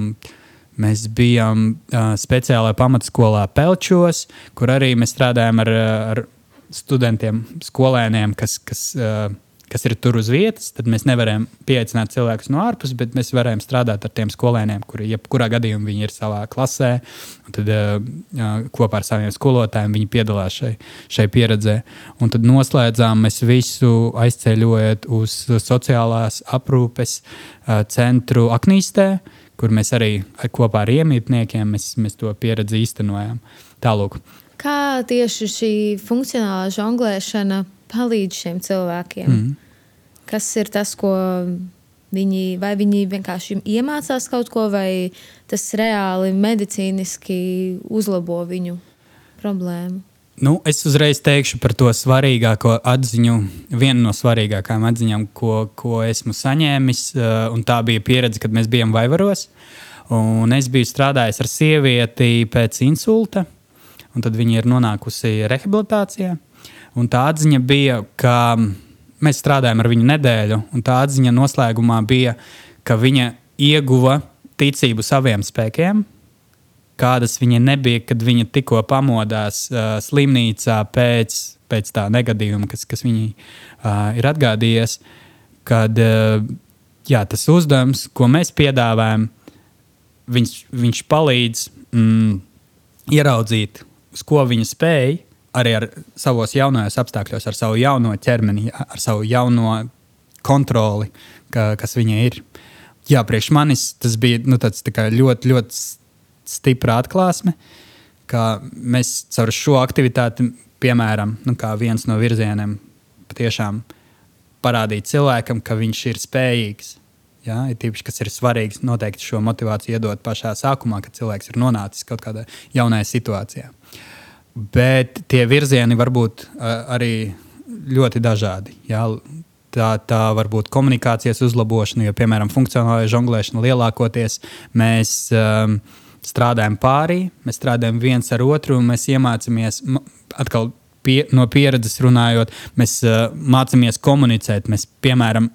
Mēs bijām uh, speciālajā pamatskolā Pelčos, kur arī mēs strādājām ar, ar studentiem, skolēniem, kas, kas, uh, kas ir tur uz vietas. Tad mēs nevarējām pieaicināt cilvēkus no ārpuses, bet mēs varējām strādāt ar tiem skolēniem, kuri jebkurā gadījumā viņi ir savā klasē. Tad uh, kopā ar saviem skolotājiem viņi piedalās šai, šai pieredzē. Un tad noslēdzām mēs visu aizceļojot uz sociālās aprūpes uh, centru Aknīstē kur mēs arī kopā ar iemītniekiem mēs, mēs to pieredzi īstenojam. Tālāk. Kā tieši šī funkcionālā žonglēšana palīdz šiem cilvēkiem? Mm. Kas ir tas, ko viņi, vai viņi vienkārši iemācās kaut ko, vai tas reāli medicīniski uzlabo viņu problēmu? Nu, es uzreiz teikšu par to svarīgāko atziņu, vienu no svarīgākajām atziņām, ko, ko esmu saņēmis. eh, un Tā bija pieredze, kad mēs bijām Vaivaros. Un es biju strādājis ar sievieti pēc insulta, un tad viņa ir nonākusi rehabilitācijā. Un tā atziņa bija, ka mēs strādājam ar viņu nedēļu, un tā atziņa noslēgumā bija, ka viņa ieguva ticību saviem spēkiem, kādas viņa nebija, kad viņa tikko pamodās uh, slimnīcā pēc, pēc tā negadījuma, kas, kas viņai uh, ir atgādījies. Kad uh, jā, tas uzdevums, ko mēs piedāvājam, viņš, viņš palīdz mm, ieraudzīt, uz ko viņa spēja, arī ar savos jaunajos apstākļos, ar savu jauno ķermeni, ar savu jauno kontroli, ka, kas viņai ir. Jā, priekš manis tas bija nu, tāds, tā ļoti, ļoti stipra atklāsme, ka mēs caur šo aktivitāti, piemēram, nu, viens no virzieniem, patiešām parādīt cilvēkam, ka viņš ir spējīgs. Ja, ir tīpaši, kas ir svarīgs, noteikti šo motivāciju iedot pašā sākumā, kad cilvēks ir nonācis kaut kādā jaunā situācijā. Bet tie virzieni var būt uh, arī ļoti dažādi. Ja. Tā, tā var būt komunikācijas uzlabošana, jo, piemēram, funkcionālajā žonglēšana lielākoties mēs um, strādājam pārī, mēs strādājam viens ar otru un mēs iemācāmies atkal pie, no pieredzes runājot, mēs uh, mācāmies komunicēt. Mēs, piemēram,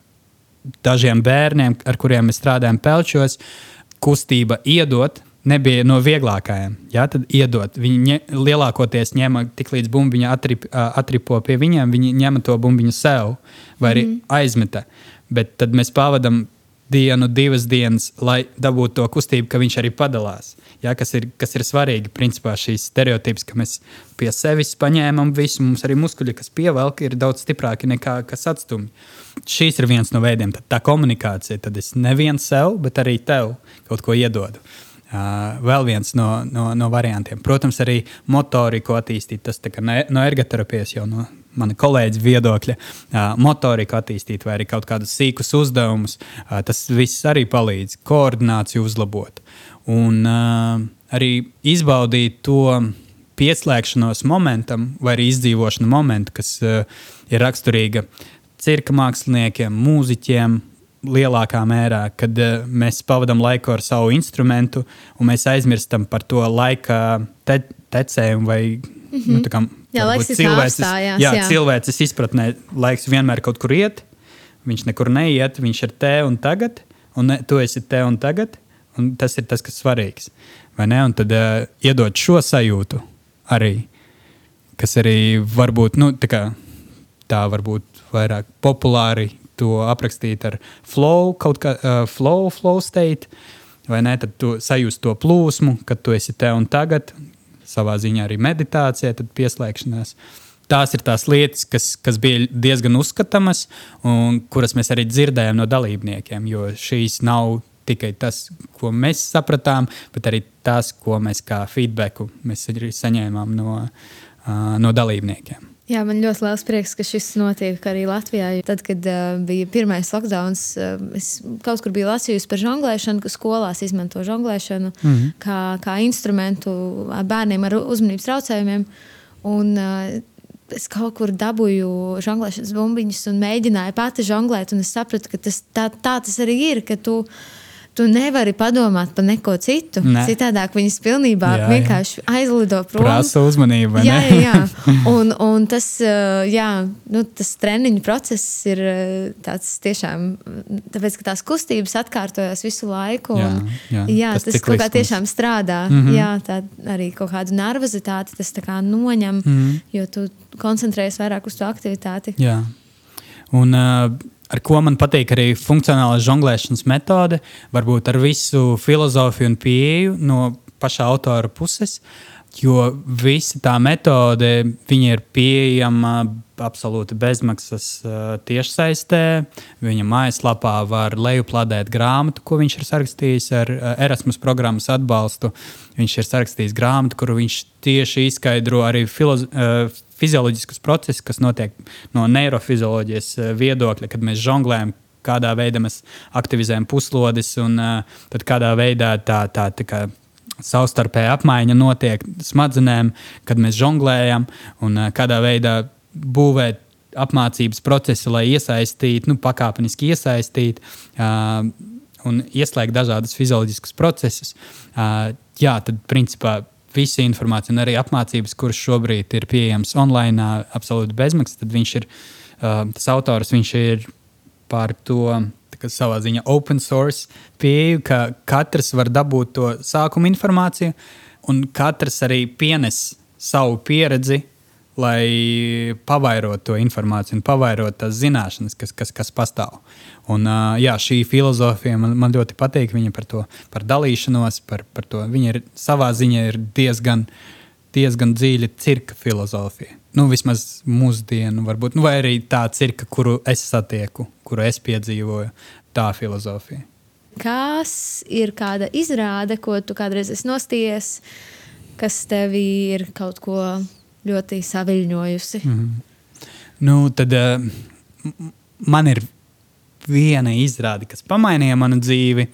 dažiem bērniem, ar kuriem mēs strādājam pelčos, kustība iedot. Nebija no vieglākajiem. Jā, tad iedot. Viņi ņem, lielākoties ņēma tik līdz bumbiņa atrip, atripo pie viņiem, viņi ņēma to bumbiņu sev vai arī mm. aizmeta. Bet tad mēs pavadām dienu, divas dienas, lai dabūtu to kustību, ka viņš arī padalās. Jā, kas, ir, kas ir svarīgi, principā šīs stereotips, ka mēs pie sevis paņēmām visu, mums arī muskuļi, kas pievelk, ir daudz stiprāki nekā kas atstumj. Šīs ir viens no veidiem, tad tā komunikācija. Tad es nevienu sev, bet arī tev kaut ko iedodu. Vēl viens no, no, no variantiem. Protams, arī motoriku attīstīt. Tas kā no, ergoterapijas jau no mana kolēģa viedokļa. Motoriku attīstīt vai arī kaut kādus sīkus uzdevumus. Tas viss arī palīdz koordināciju uzlabot. Un arī izbaudīt to pieslēgšanos momentam vai arī izdzīvošanu momentu, kas ir raksturīga cirka māksliniekiem, mūziķiem, lielākā mērā, kad uh, mēs pavadām laiku ar savu instrumentu, un mēs aizmirstam par to laika te tecējumu vai mm -hmm. nu, tā kā, Jā, apstājās, jā, jā. cilvēces izpratnē laiks vienmēr kaut kur iet. Viņš nekur neiet, viņš ir te un tagad, un ne, tu esi te un tagad. Un tas ir tas, kas svarīgs. vai ne? Un tad uh, iedot šo sajūtu arī, kas arī varbūt nu, tā, kā, tā varbūt vairāk populāri to aprakstīt ar flow, kaut kā uh, flow, flow state, vai ne? Tad tu sajūti to plūsmu, kad tu esi te un tagad, savā ziņā arī meditācija, tad pieslēgšanās. Tās ir tās lietas, kas, kas bija diezgan uzskatāmas, un kuras mēs arī dzirdējām no dalībniekiem. Jo šīs nav tikai tas, ko mēs sapratām, bet arī tas, ko mēs kā feedbacku mēs saņēmām no, uh, no dalībniekiem. Jā, man ļoti liels prieks, ka šis notiek arī Latvijā. Tad, kad uh, bija pirmais lockdown, uh, es kaut kur biju lasījusi par žonglēšanu, ka skolās izmanto žonglēšanu mm -hmm. kā, kā instrumentu bērniem ar uzmanības traucējumiem. Un, uh, es kaut kur dabūju žonglēšanas bumbiņas un mēģināju pati žonglēt. Es sapratu, ka tas, tā, tā tas arī ir. Ka tu, tu nevari padomāt par neko citu. Ne. Citādāk viņas pilnībā jā, vienkārši jā. aizlido prom. Prasa uzmanību. Jā, jā, jā. Un, un tas, jā, nu, tas treniņu process ir tāds tiešām, tāpēc, ka tās kustības atkārtojas visu laiku. Un, jā, jā, jā, tas, tas kaut kā tiešām strādā. Mm -hmm. Jā, tā arī kaut kādu nervozitāti tas noņem, mm -hmm. jo tu koncentrējies vairāk uz to aktivitāti. Jā. Un, uh, ar ko man patīk arī funkcionāla žonglēšanas metode, varbūt ar visu filozofiju un pieeju no paša autora puses. Jo visa tā metode ir pieejama absolūti bezmaksas tiešsaistē. Viņa mājaslapā var lejupladēt grāmatu, ko viņš ir sarakstījis ar Erasmus programmas atbalstu. Viņš ir sarakstījis grāmatu, kur viņš tieši izskaidro arī filoz, uh, fizioloģiskus procesus, kas notiek no neirofizioloģijas eh, viedokļa, kad mēs žonglējam, kādā veidā mēs aktivizējam puslodis un tad kādā veidā tā, tā, tā kā savstarpēja apmaiņa notiek smadzenēm, kad mēs žonglējam un uh, kādā veidā būvēt apmācības procesu, lai iesaistītu, nu, pakāpeniski iesaistītu uh, un ieslēgt dažādus fizioloģiskus procesus. Uh, jā, tad principā visa informācija un arī apmācības, kuras šobrīd ir pieejamas online, absolūti bezmaksas, tad viņš ir tas autors, viņš ir par to. Savā ziņā open source pieeja, ka katrs var dabūt to sākuma informāciju, un katrs arī pienes savu pieredzi lai pavairotu to informāciju un pavairotu tās zināšanas, kas, kas, kas pastāv. Un, uh, jā, šī filozofija man, man ļoti patīk. Viņa par to par dalīšanos, par, par to. Viņa ir savā ziņā ir diezgan, diezgan dziļa cirka filozofija. Nu, vismaz mūsdienu, varbūt, nu, vai arī tā cirka, kuru es satieku, kuru es piedzīvoju, tā filozofija. Kas ir kāda izrāde, ko tu kādreiz esi nostījies, kas tev ir kaut ko ļoti saviļņojusi. Mm -hmm. nu, tad uh, man ir viena izrāde, kas pamainīja manu dzīvi,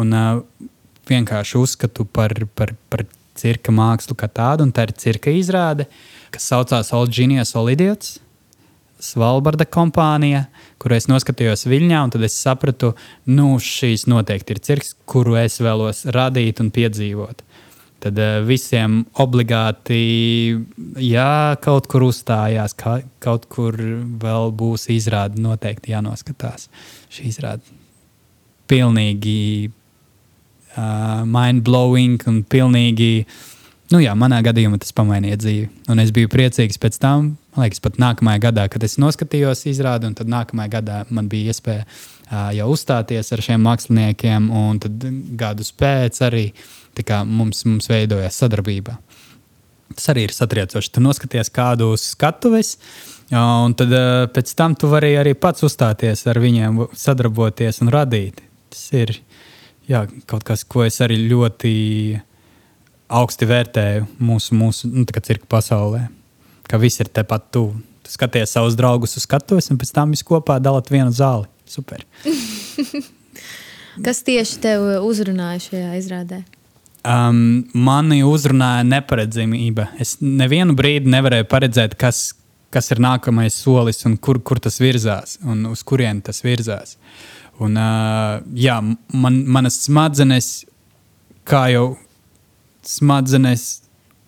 un uh, vienkārši uzskatu par, par, par cirka mākslu kā tādu, un tā ir cirka izrāde, kas saucās Old Genius Olidiots. Svalbarda kompānija, kuru es noskatījos Viļņā, un tad es sapratu, ka nu, šīs noteikti ir cirks, kuru es vēlos radīt un piedzīvot tad uh, visiem obligāti, ja kaut kur uzstājās, ka, kaut kur vēl būs izrāde, noteikti jānoskatās. Šī izrāde pilnīgi uh, mind-blowing un pilnīgi. Nu jā, manā gadījumā tas pamainīja dzīvi. Un es biju priecīgs pēc tam, man liekas, pat nākamajā gadā, kad es noskatījos izrādi, un tad nākamajā gadā man bija iespēja uh, jau uzstāties ar šiem māksliniekiem, un tad gadus pēc arī uh, mums, mums veidojās sadarbība. Tas arī ir satriecoši. Tu noskaties kādu skatuves, un tad pēc tam tu vari arī pats uzstāties ar viņiem, sadarboties un radīt. Tas ir jā, kaut kas, ko es arī ļoti augsti vērtēju mūsu, mūsu nu, cirka pasaulē. Ka viss ir tepat tuvu. Tu skaties savus draugus uz skatuves, un pēc tam viss kopā dalot vienu zāli. Super! Kas tieši tev uzrunāja šajā izrādē? Um, mani uzrunāja neparedzamība. Es nevienu brīdi nevarēju paredzēt, kas, kas ir nākamais solis un kur, kur tas virzās un uz kurien tas virzās. Un, uh, jā, man, manas smadzenes, kā jau smadzenes,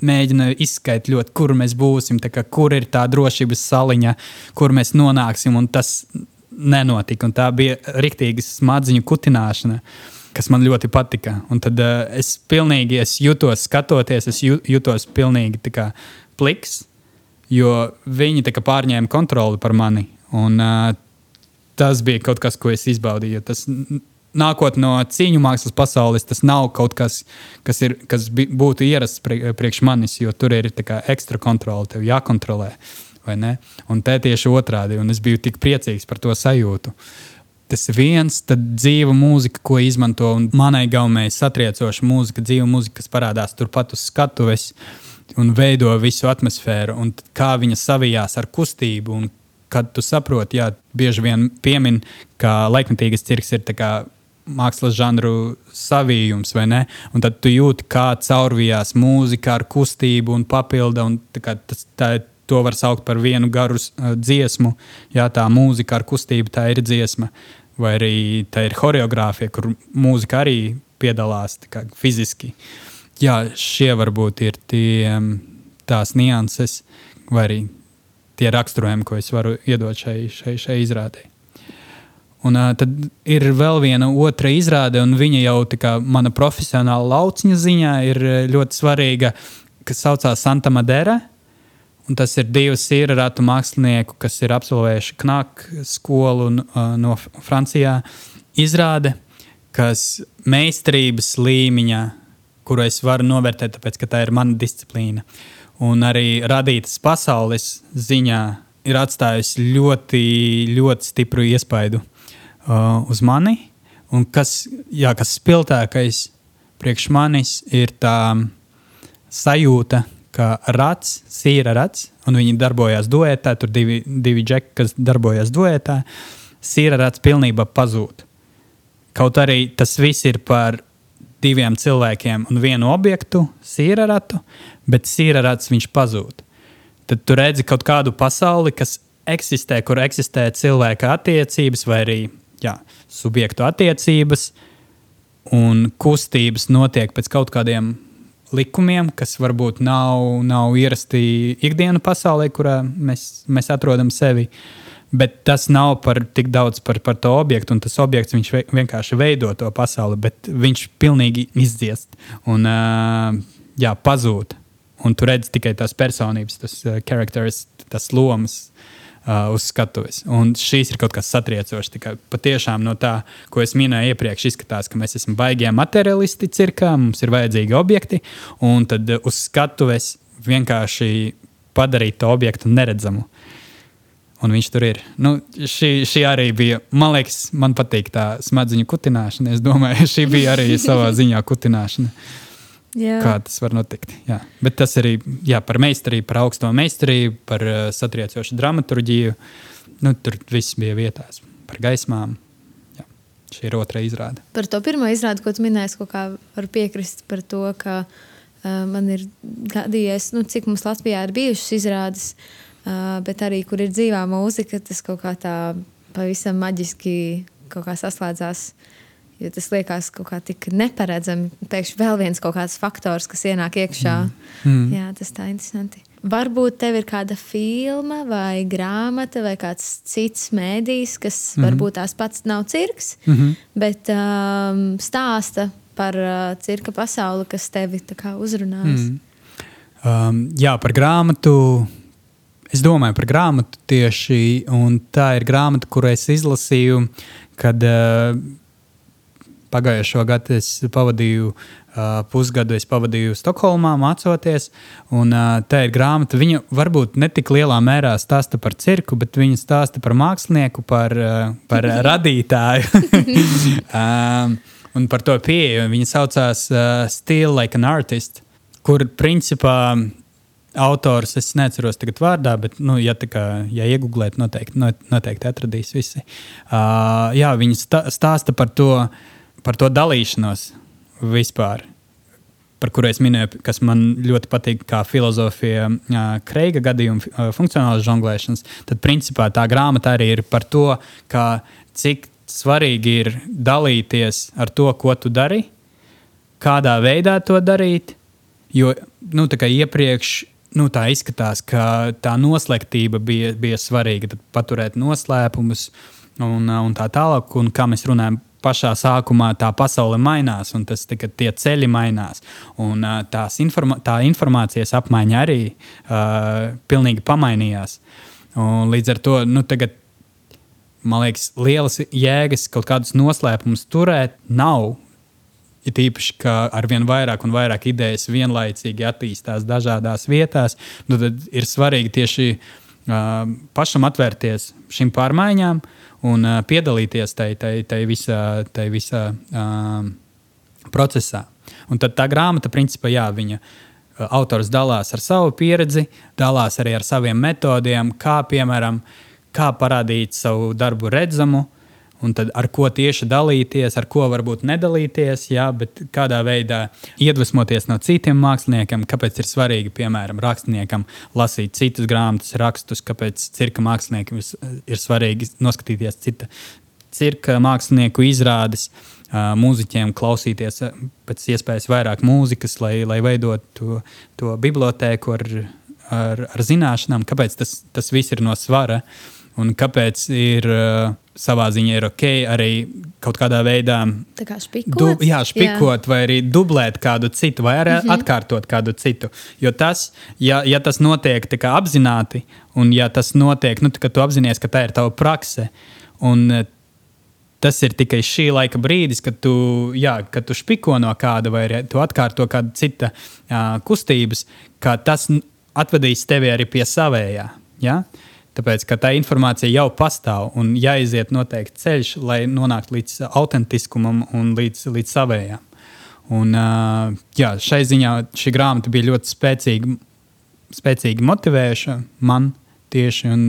mēģina izskaidrot, kur mēs būsim, kā, kur ir tā drošības saliņa, kur mēs nonāksim. Tas nenotika. Tā bija riktīga smadziņu kutināšana. Uh, kas man ļoti patika. Un tad uh, es pilnīgi es jutos, skatoties, es jutos pilnīgi kā, pliks, jo viņi kā, pārņēma kontroli par mani. Un, uh, tas bija kaut kas, ko es izbaudīju. Tas, Nākot no cīņu mākslas pasaules, tas nav kaut kas, kas, ir, kas būtu ierasts priekš manis, jo tur ir ekstra kontrole, tev jākontrolē. Un te tieši otrādi, un es biju tik priecīgs par to sajūtu. Tas viens, tad dzīva mūzika, ko izmanto. Manai gaumē satriecoša mūzika, dzīva mūzika, kas parādās turpat uz skatuves un veido visu atmosfēru. Un kā viņa savijās ar kustību. Un kad tu saproti, jā, bieži vien piemin, ka laikmatīgas cirks ir mākslas žanru savijums, vai ne? Un tad tu jūti, kā caurvijās mūzika ar kustību un papildu. Un tas, tā, to var saukt par vienu garu uh, dziesmu. Jā, tā mūzika ar kustību, tā ir dziesma. Vai arī tā ir choreogrāfija, kur mūzika arī piedalās kā, fiziski. Jā, šie varbūt ir tie, tās nianses, vai arī tie raksturojumi, ko es varu iedot šai, šai, šai izrādē. Un uh, tad ir vēl viena otra izrāde, un viņa jau tā mana profesionāla lauciņa ziņā ir ļoti svarīga, kas saucās Santa Madera. Un tas ir divi sīrātu mākslinieku, kas ir absolvējuši Knaku skolu uh, no Francijā. Izrāde, kas meistarības līmeņa, kuru es varu novērtēt, tāpēc ka tā ir mana disciplīna, un arī radītas pasaules ziņā ir atstājusi ļoti, ļoti stipru iespaidu uh, uz mani. Un kas, jā, kas spilgtākais priekš manis ir tā sajūta, ka rats, sīra rats, un viņi darbojās duetā, tur divi, divi džeki, kas darbojās duetā, sīra rats pilnībā pazūd. Kaut arī tas viss ir par diviem cilvēkiem un vienu objektu, sīra ratu, bet sīra rats viņš pazūd. Tad tu redzi kaut kādu pasauli, kas eksistē, kur eksistē cilvēka attiecības vai arī jā, subjektu attiecības un kustības notiek pēc kaut kādiem likumiem, kas varbūt nav, nav ierasti ikdienas pasaulē, kurā mēs, mēs atrodam sevi. Bet tas nav par tik daudz par, par to objektu, un tas objekts vienkārši veido to pasauli, bet viņš pilnīgi izdziest un jā, pazūd. Un tu redz tikai tās personības, tas characters, tas lomas, uh, uz skatuves. Un šīs ir kaut kas satriecošs. Patiešām no tā, ko es minēju iepriekš, izskatās, ka mēs esam baigie materiālisti cirkā, mums ir vajadzīgi objekti, un tad uh, uz skatuves vienkārši padarīt to objektu neredzamu. Un viņš tur ir. Nu, šī, šī arī bija. Man liekas, man patīk tā smadziņu kutināšana. Es domāju, šī bija arī savā ziņā kutināšana. Jā. Kā tas var notikt. Jā. Bet tas arī jā, par meistarību, par augsto meistarību, par uh, satriecošu dramaturgiju. Nu, tur viss bija vietās, par gaismām. Jā. Šī ir otrā izrāde. Par to pirmo izrādi, ko tu minēji, ko var piekrist par to, ka uh, man ir gadījies, nu, cik mums Latvijā ir bijušas izrādes, uh, bet arī kur ir dzīvā mūzika, tas kaut kā tā pavisam maģiski saslēdzās. Uh, Jo tas liekas kaut kā tik neparedzami. Pēkšņi vēl viens kaut kāds faktors, kas ienāk iekšā. Mm. Mm. Jā, tas tā interesanti. Varbūt tev ir kāda filma, vai grāmata, vai kāds cits mēdījis, kas mm -hmm. varbūt tās pats nav cirks, mm -hmm. bet um, stāsta par uh, cirka pasauli, kas tevi uzrunās. Mm. Um, jā, par grāmatu. Es domāju par grāmatu tieši, un tā ir grāmata, kuru es izlasīju, kad uh, Pagājušo gadu es pavadīju pusgadu, es pavadīju Stokholmā, mācoties. Un, tā ir grāmata. Viņa varbūt ne tik lielā mērā stāsta par cirku, bet viņa stāsta par mākslinieku, par, par radītāju. un par to pieeju. Viņa saucās uh, Still Like an Artist, kur principā autors, es neatceros tagad vārdā, bet, nu, ja, kā, ja iegūlēt, noteikti, noteikti atradīs visi. Uh, jā, viņi stāsta par to, par to dalīšanos vispār. Par kuru es minēju, kas man ļoti patīk, kā filozofija, Kreiga gadījuma, funkcionālās žonglēšanas. Tad, principā, tā grāmata arī ir par to, kā, cik svarīgi ir dalīties ar to, ko tu dari, kādā veidā to darīt. Jo nu, iepriekš nu, tā izskatās, ka tā noslēgtība bija, bija svarīga. Tad paturēt noslēpumus un, un tā tālāk, un kā mēs runājam pašā sākumā tā pasaule mainās, un tas, tika, tie ceļi mainās. Un, informa tā informācijas apmaiņa arī uh, pilnīgi pamainījās. Un, līdz ar to nu, tagad, man liekas, lielas jēgas kaut kādus noslēpumus turēt nav. Ir īpaši, ka ar vien vairāk un vairāk idejas vienlaicīgi attīstās dažādās vietās, nu, tad ir svarīgi tieši pašam atvērties šīm pārmaiņām un piedalīties tajā visā, tai visā uh, procesā. Un tad tā grāmata, principā, jā, viņa autors dalās ar savu pieredzi, dalās arī ar saviem metodiem, kā piemēram, kā parādīt savu darbu redzamu, uh, un tad ar ko tieši dalīties, ar ko varbūt nedalīties, jā, bet kādā veidā iedvesmoties no citiem māksliniekiem, kāpēc ir svarīgi, piemēram, rakstniekam lasīt citus grāmatas rakstus, kāpēc cirka māksliniekiem ir svarīgi noskatīties cita cirka mākslinieku izrādes. Mūziķiem klausīties pēc iespējas vairāk mūzikas, lai, lai veidotu to, to bibliotēku ar, ar, ar zināšanām, kāpēc tas, tas viss ir no svara un kāpēc ir uh, savā ziņā ir ok arī kaut kādā veidā kā špikot, du, jā, špikot jā. vai arī dublēt kādu citu, vai arī mm -hmm. atkārtot kādu citu. Jo tas, ja, ja tas notiek apzināti, un ja tas notiek, nu, ka tu apzinājies, ka tā ir tava prakse, un eh, tas ir tikai šī laika brīdis, kad tu, jā, kad tu špiko no kāda vai tu atkārto kādu citu kustības, ka tas atvedīs tevi arī pie savējā. Ja? Tāpēc, ka tā informācija jau pastāv un jāiziet noteikti ceļš, lai nonāktu līdz autentiskumam un līdz, līdz savējām. Un, uh, jā, šai ziņā šī grāmata bija ļoti spēcīga, spēcīgi motivējoša man tieši un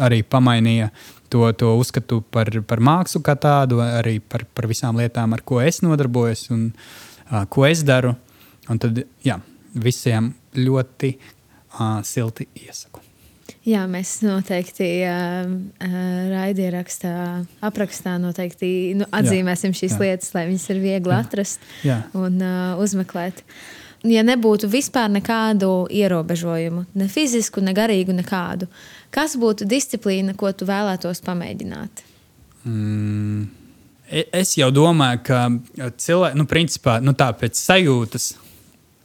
arī pamainīja to, to uzskatu par, par mākslu kā tādu, arī par, par visām lietām, ar ko es nodarbojos un uh, ko es daru. Un tad jā, visiem ļoti uh, silti iesaku. Jā, mēs noteikti uh, uh, raidierakstā, aprakstā noteikti nu, atzīmēsim šīs jā. lietas, lai viņas ir viegli jā. atrast jā. un uh, uzmeklēt. Ja nebūtu vispār nekādu ierobežojumu, ne fizisku, ne garīgu, nekādu, kas būtu disciplīna, ko tu vēlētos pamēģināt? Mm. E, es jau domāju, ka cilvēki, nu, principā, nu, tā pēc sajūtas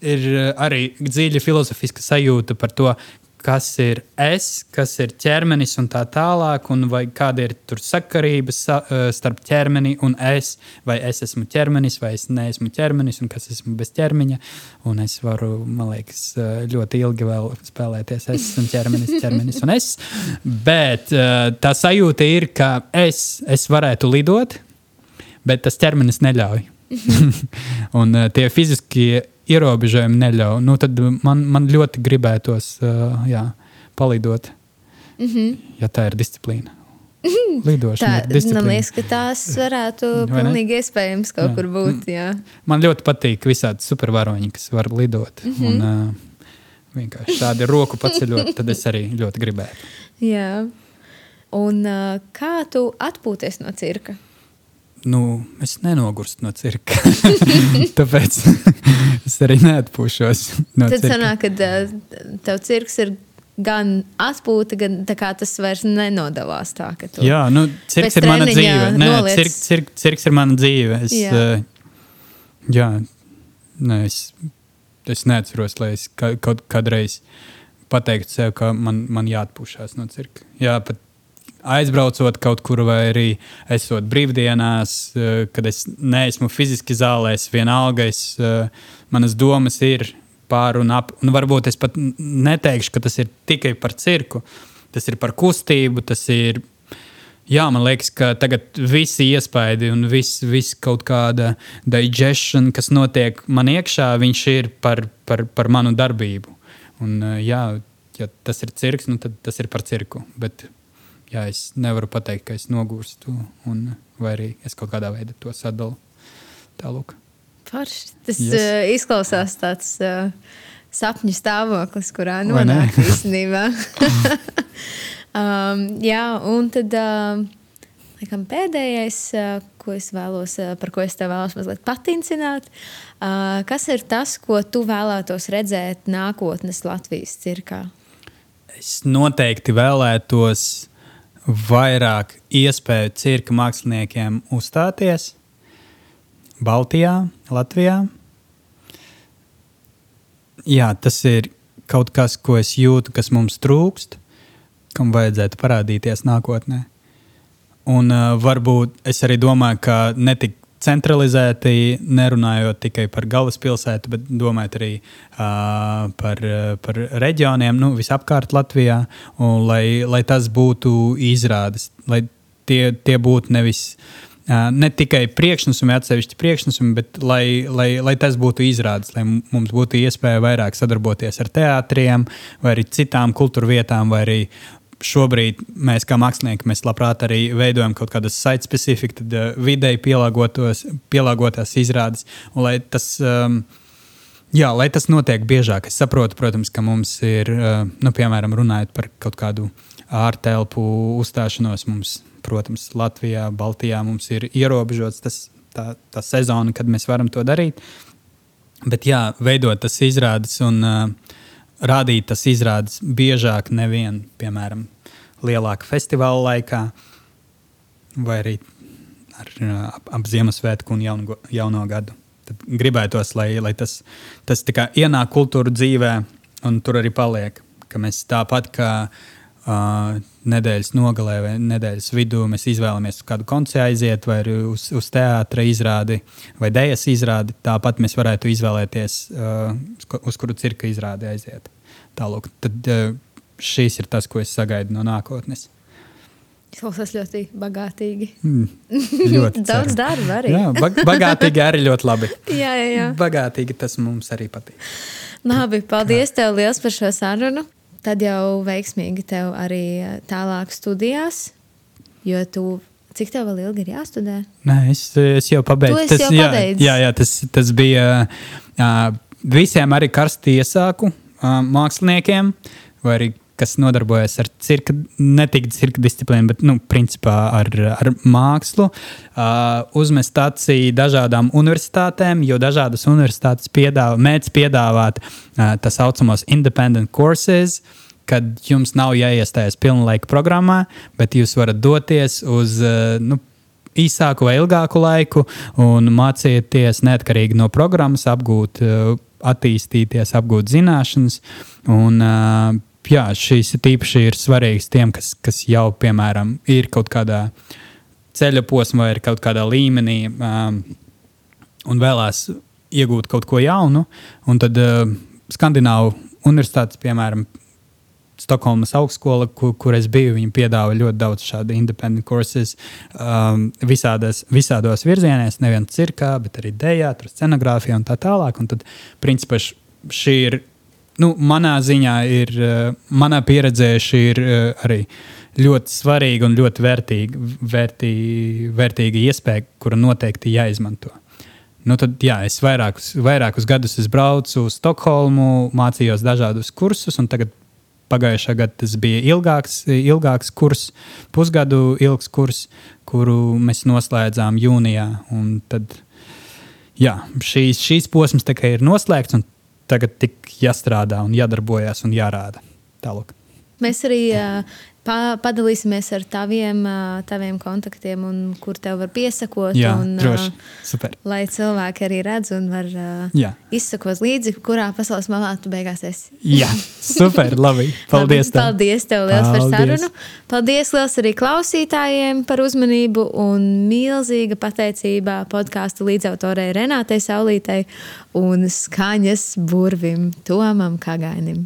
ir arī dziļa filozofiska sajūta par to, kas ir es, kas ir ķermenis un tā tālāk, un kāda ir tur sakarība sa, eh, starp ķermeni un es, vai es esmu ķermenis, vai es neesmu ķermenis, un kas esmu bez ķermeņa. Un es varu, man liekas, eh, ļoti ilgi vēl spēlēties. Es esmu ķermenis, ķermenis un es. Bet eh, tā sajūta ir, ka es, es varētu lidot, bet tas ķermenis neļauj. un tie fiziskie ierobežojumi neļauj, nu, tad man, man ļoti gribētos uh, jā, palidot, mm -hmm. ja tā ir disciplīna. Lidošana tā, man liekas, ka tās varētu pilnīgi iespējams kaut jā. kur būt. Jā. Man ļoti patīk visādi supervaroņi, kas var lidot. Mm -hmm. un, uh, vienkārši tādi roku paceļot, tad es arī ļoti gribētu. Jā. Un uh, kā tu atpūties no cirka? Nu, es nenogurstu no cirka. Tāpēc es arī neatpūšos. No Tad sanāk, ka tev cirks ir gan atpūta, gan tas vairs nenodalās tā, tu. Jā, nu, cirks ir mana dzīve. Nē, cirk, cirk, cirks ir mana dzīve. Es, jā. Uh, jā, nē, es, es neatceros, lai es kaut kādreiz pateiktu sev, ka man, man jāatpūšās no cirka. Jā, pat aizbraucot kaut kur, vai arī esot brīvdienās, eh, kad es neesmu fiziski zālē, es vienalga, es, eh, manas domas ir pār un ap. Un varbūt es pat neteikšu, ka tas ir tikai par cirku. Tas ir par kustību, tas ir. Jā, man liekas, ka tagad visi iespaidi un viss vis kaut kāda digestion, kas notiek man iekšā, viņš ir par, par, par manu darbību. Un, eh, jā, ja tas ir cirks, nu tad tas ir par cirku. Bet jā, es nevaru pateikt, ka es nogurstu, un, vai arī es kaut kādā veidā to sadalu. Tālūk. Parši. Tas yes. uh, izklausās tāds uh, sapņu stāvoklis, kurā nonāk īstenībā. um, jā, un tad uh, laikam, pēdējais, uh, ko es vēlos, uh, par ko es tev vēlos mazliet patincināt, uh, kas ir tas, ko tu vēlētos redzēt nākotnes Latvijas cirkā? Es noteikti vēlētos vairāk iespēju cirka māksliniekiem uzstāties Baltijā, Latvijā. Jā, tas ir kaut kas, ko es jūtu, kas mums trūkst, kam vajadzētu parādīties nākotnē. Un uh, varbūt es arī domāju, ka ne tik centralizēti, nerunājot tikai par galvaspilsētu, bet domājot arī uh, par, par reģioniem, nu, visapkārt Latvijā, un lai, lai tas būtu izrādes, lai tie, tie būtu nevis. Uh, ne tikai priekšnesumi, atsevišķi priekšnesumi, bet lai, lai, lai tas būtu izrādes, lai mums būtu iespēja vairāk sadarboties ar teātriem, vai arī citām kultūra vietām, vai arī šobrīd mēs, kā mākslinieki, mēs labprāt arī veidojam kaut kādas site-specifikas, tad uh, vidēji pielāgotās izrādes. Un, lai, tas, um, jā, lai tas notiek biežāk, es saprotu, protams, ka mums ir, uh, nu, piemēram, runājot par kaut kādu ārtelpu uzstāšanos, mums, protams, Latvijā, Baltijā mums ir ierobežots tas, tā, tā sezona, kad mēs varam to darīt. Bet jā, veidot tas izrādes un uh, rādīt tas izrādes biežāk, nevien, piemēram, lielāka festivāla laikā, vai arī ar, ap, ap Ziemassvētku un jauno, jauno gadu. Tad gribētos, lai, lai tas, tas ienāk kultūra dzīvē, un tur arī paliek. Ka mēs tāpat kā uh, nedēļas nogalē vai nedēļas vidū mēs izvēlamies uz kādu koncertu aiziet, vai uz, uz teātra izrādi vai dēļas izrādi, tāpat mēs varētu izvēlēties, uh, uz kuru cirka izrādi aiziet. Tālūk, tad uh, šīs ir tas, ko es sagaidu no nākotnes. Izklausās ļoti bagātīgi. Mm, ļoti Daudz darba arī. jā, bag bagātīgi arī ļoti labi. jā, jā, jā. Bagātīgi tas mums arī patīk. Labi, paldies tev liels par šo sarunu. Tad jau veiksmīgi tev arī tālāk studijās, jo tu Cik tev vēl ilgi ir jāstudē? Nē, es, es jau pabeidzu. Tas, jau jā, jā, jā, tas, tas bija uh, visiem arī karsti iesāku uh, māksliniekiem, vai arī kas nodarbojas ar cirka, ne tikai cirka disciplīnu, bet nu, principā ar, ar mākslu, uh, uzmest acī dažādām universitātēm, jo dažādas universitātes piedāvā, mēdz piedāvāt uh, tā saucamos independent courses. Kad jums nav jāiestājas pilnlaika programmā, bet jūs varat doties uz uh, nu, īsāku vai ilgāku laiku un mācīties neatkarīgi no programmas, apgūt, attīstīties, apgūt zināšanas. Un, jā, šīs tīpaši ir svarīgas tiem, kas, kas jau, piemēram, ir kaut kādā ceļa posmā ir kaut kādā līmenī um, un vēlās iegūt kaut ko jaunu. Un tad uh, Skandināvu universitātes, piemēram, Stokholmas augstskola, kur, kur es biju, viņi piedāvā ļoti daudz šādu independent kursus um, visādas, visādos virzienos, nevienā cirkā, bet arī dēļā, scenogrāfijā un tā tālāk. Un tad, principā, šī ir nu, manā ziņā ir, eh, manā pieredzē šī ir eh, arī ļoti svarīga un ļoti vērtīga, vērtīga, vērtīga iespēja, kura noteikti jāizmanto. Nu, tad, jā, es vairākus, vairākus gadus braucu uz Stokholmu, mācījos dažādus kursus, un tagad pagājušā gada tas bija ilgāks, ilgāks kurs, pusgadu ilgs kurs, kuru mēs noslēdzām jūnijā. Tad, jā, šīs, šīs posms ir noslēgts, un tagad tik jāstrādā un jādarbojas un jārāda. Tālāk. Mēs arī uh, pa, padalīsimies ar taviem, taviem kontaktiem, un kur tev var piesakot. Jā, un, droši. Super. Lai cilvēki arī redz un var uh, izsakot līdzi, kurā pasaules malā tu beigās esi. Jā, super, labi. Paldies. labi, paldies tev liels paldies. par sarunu. Paldies liels arī klausītājiem par uzmanību un milzīga pateicība podkāstu līdzautorei Renātei Saulītei un skaņas burvim Tomam Kagainim.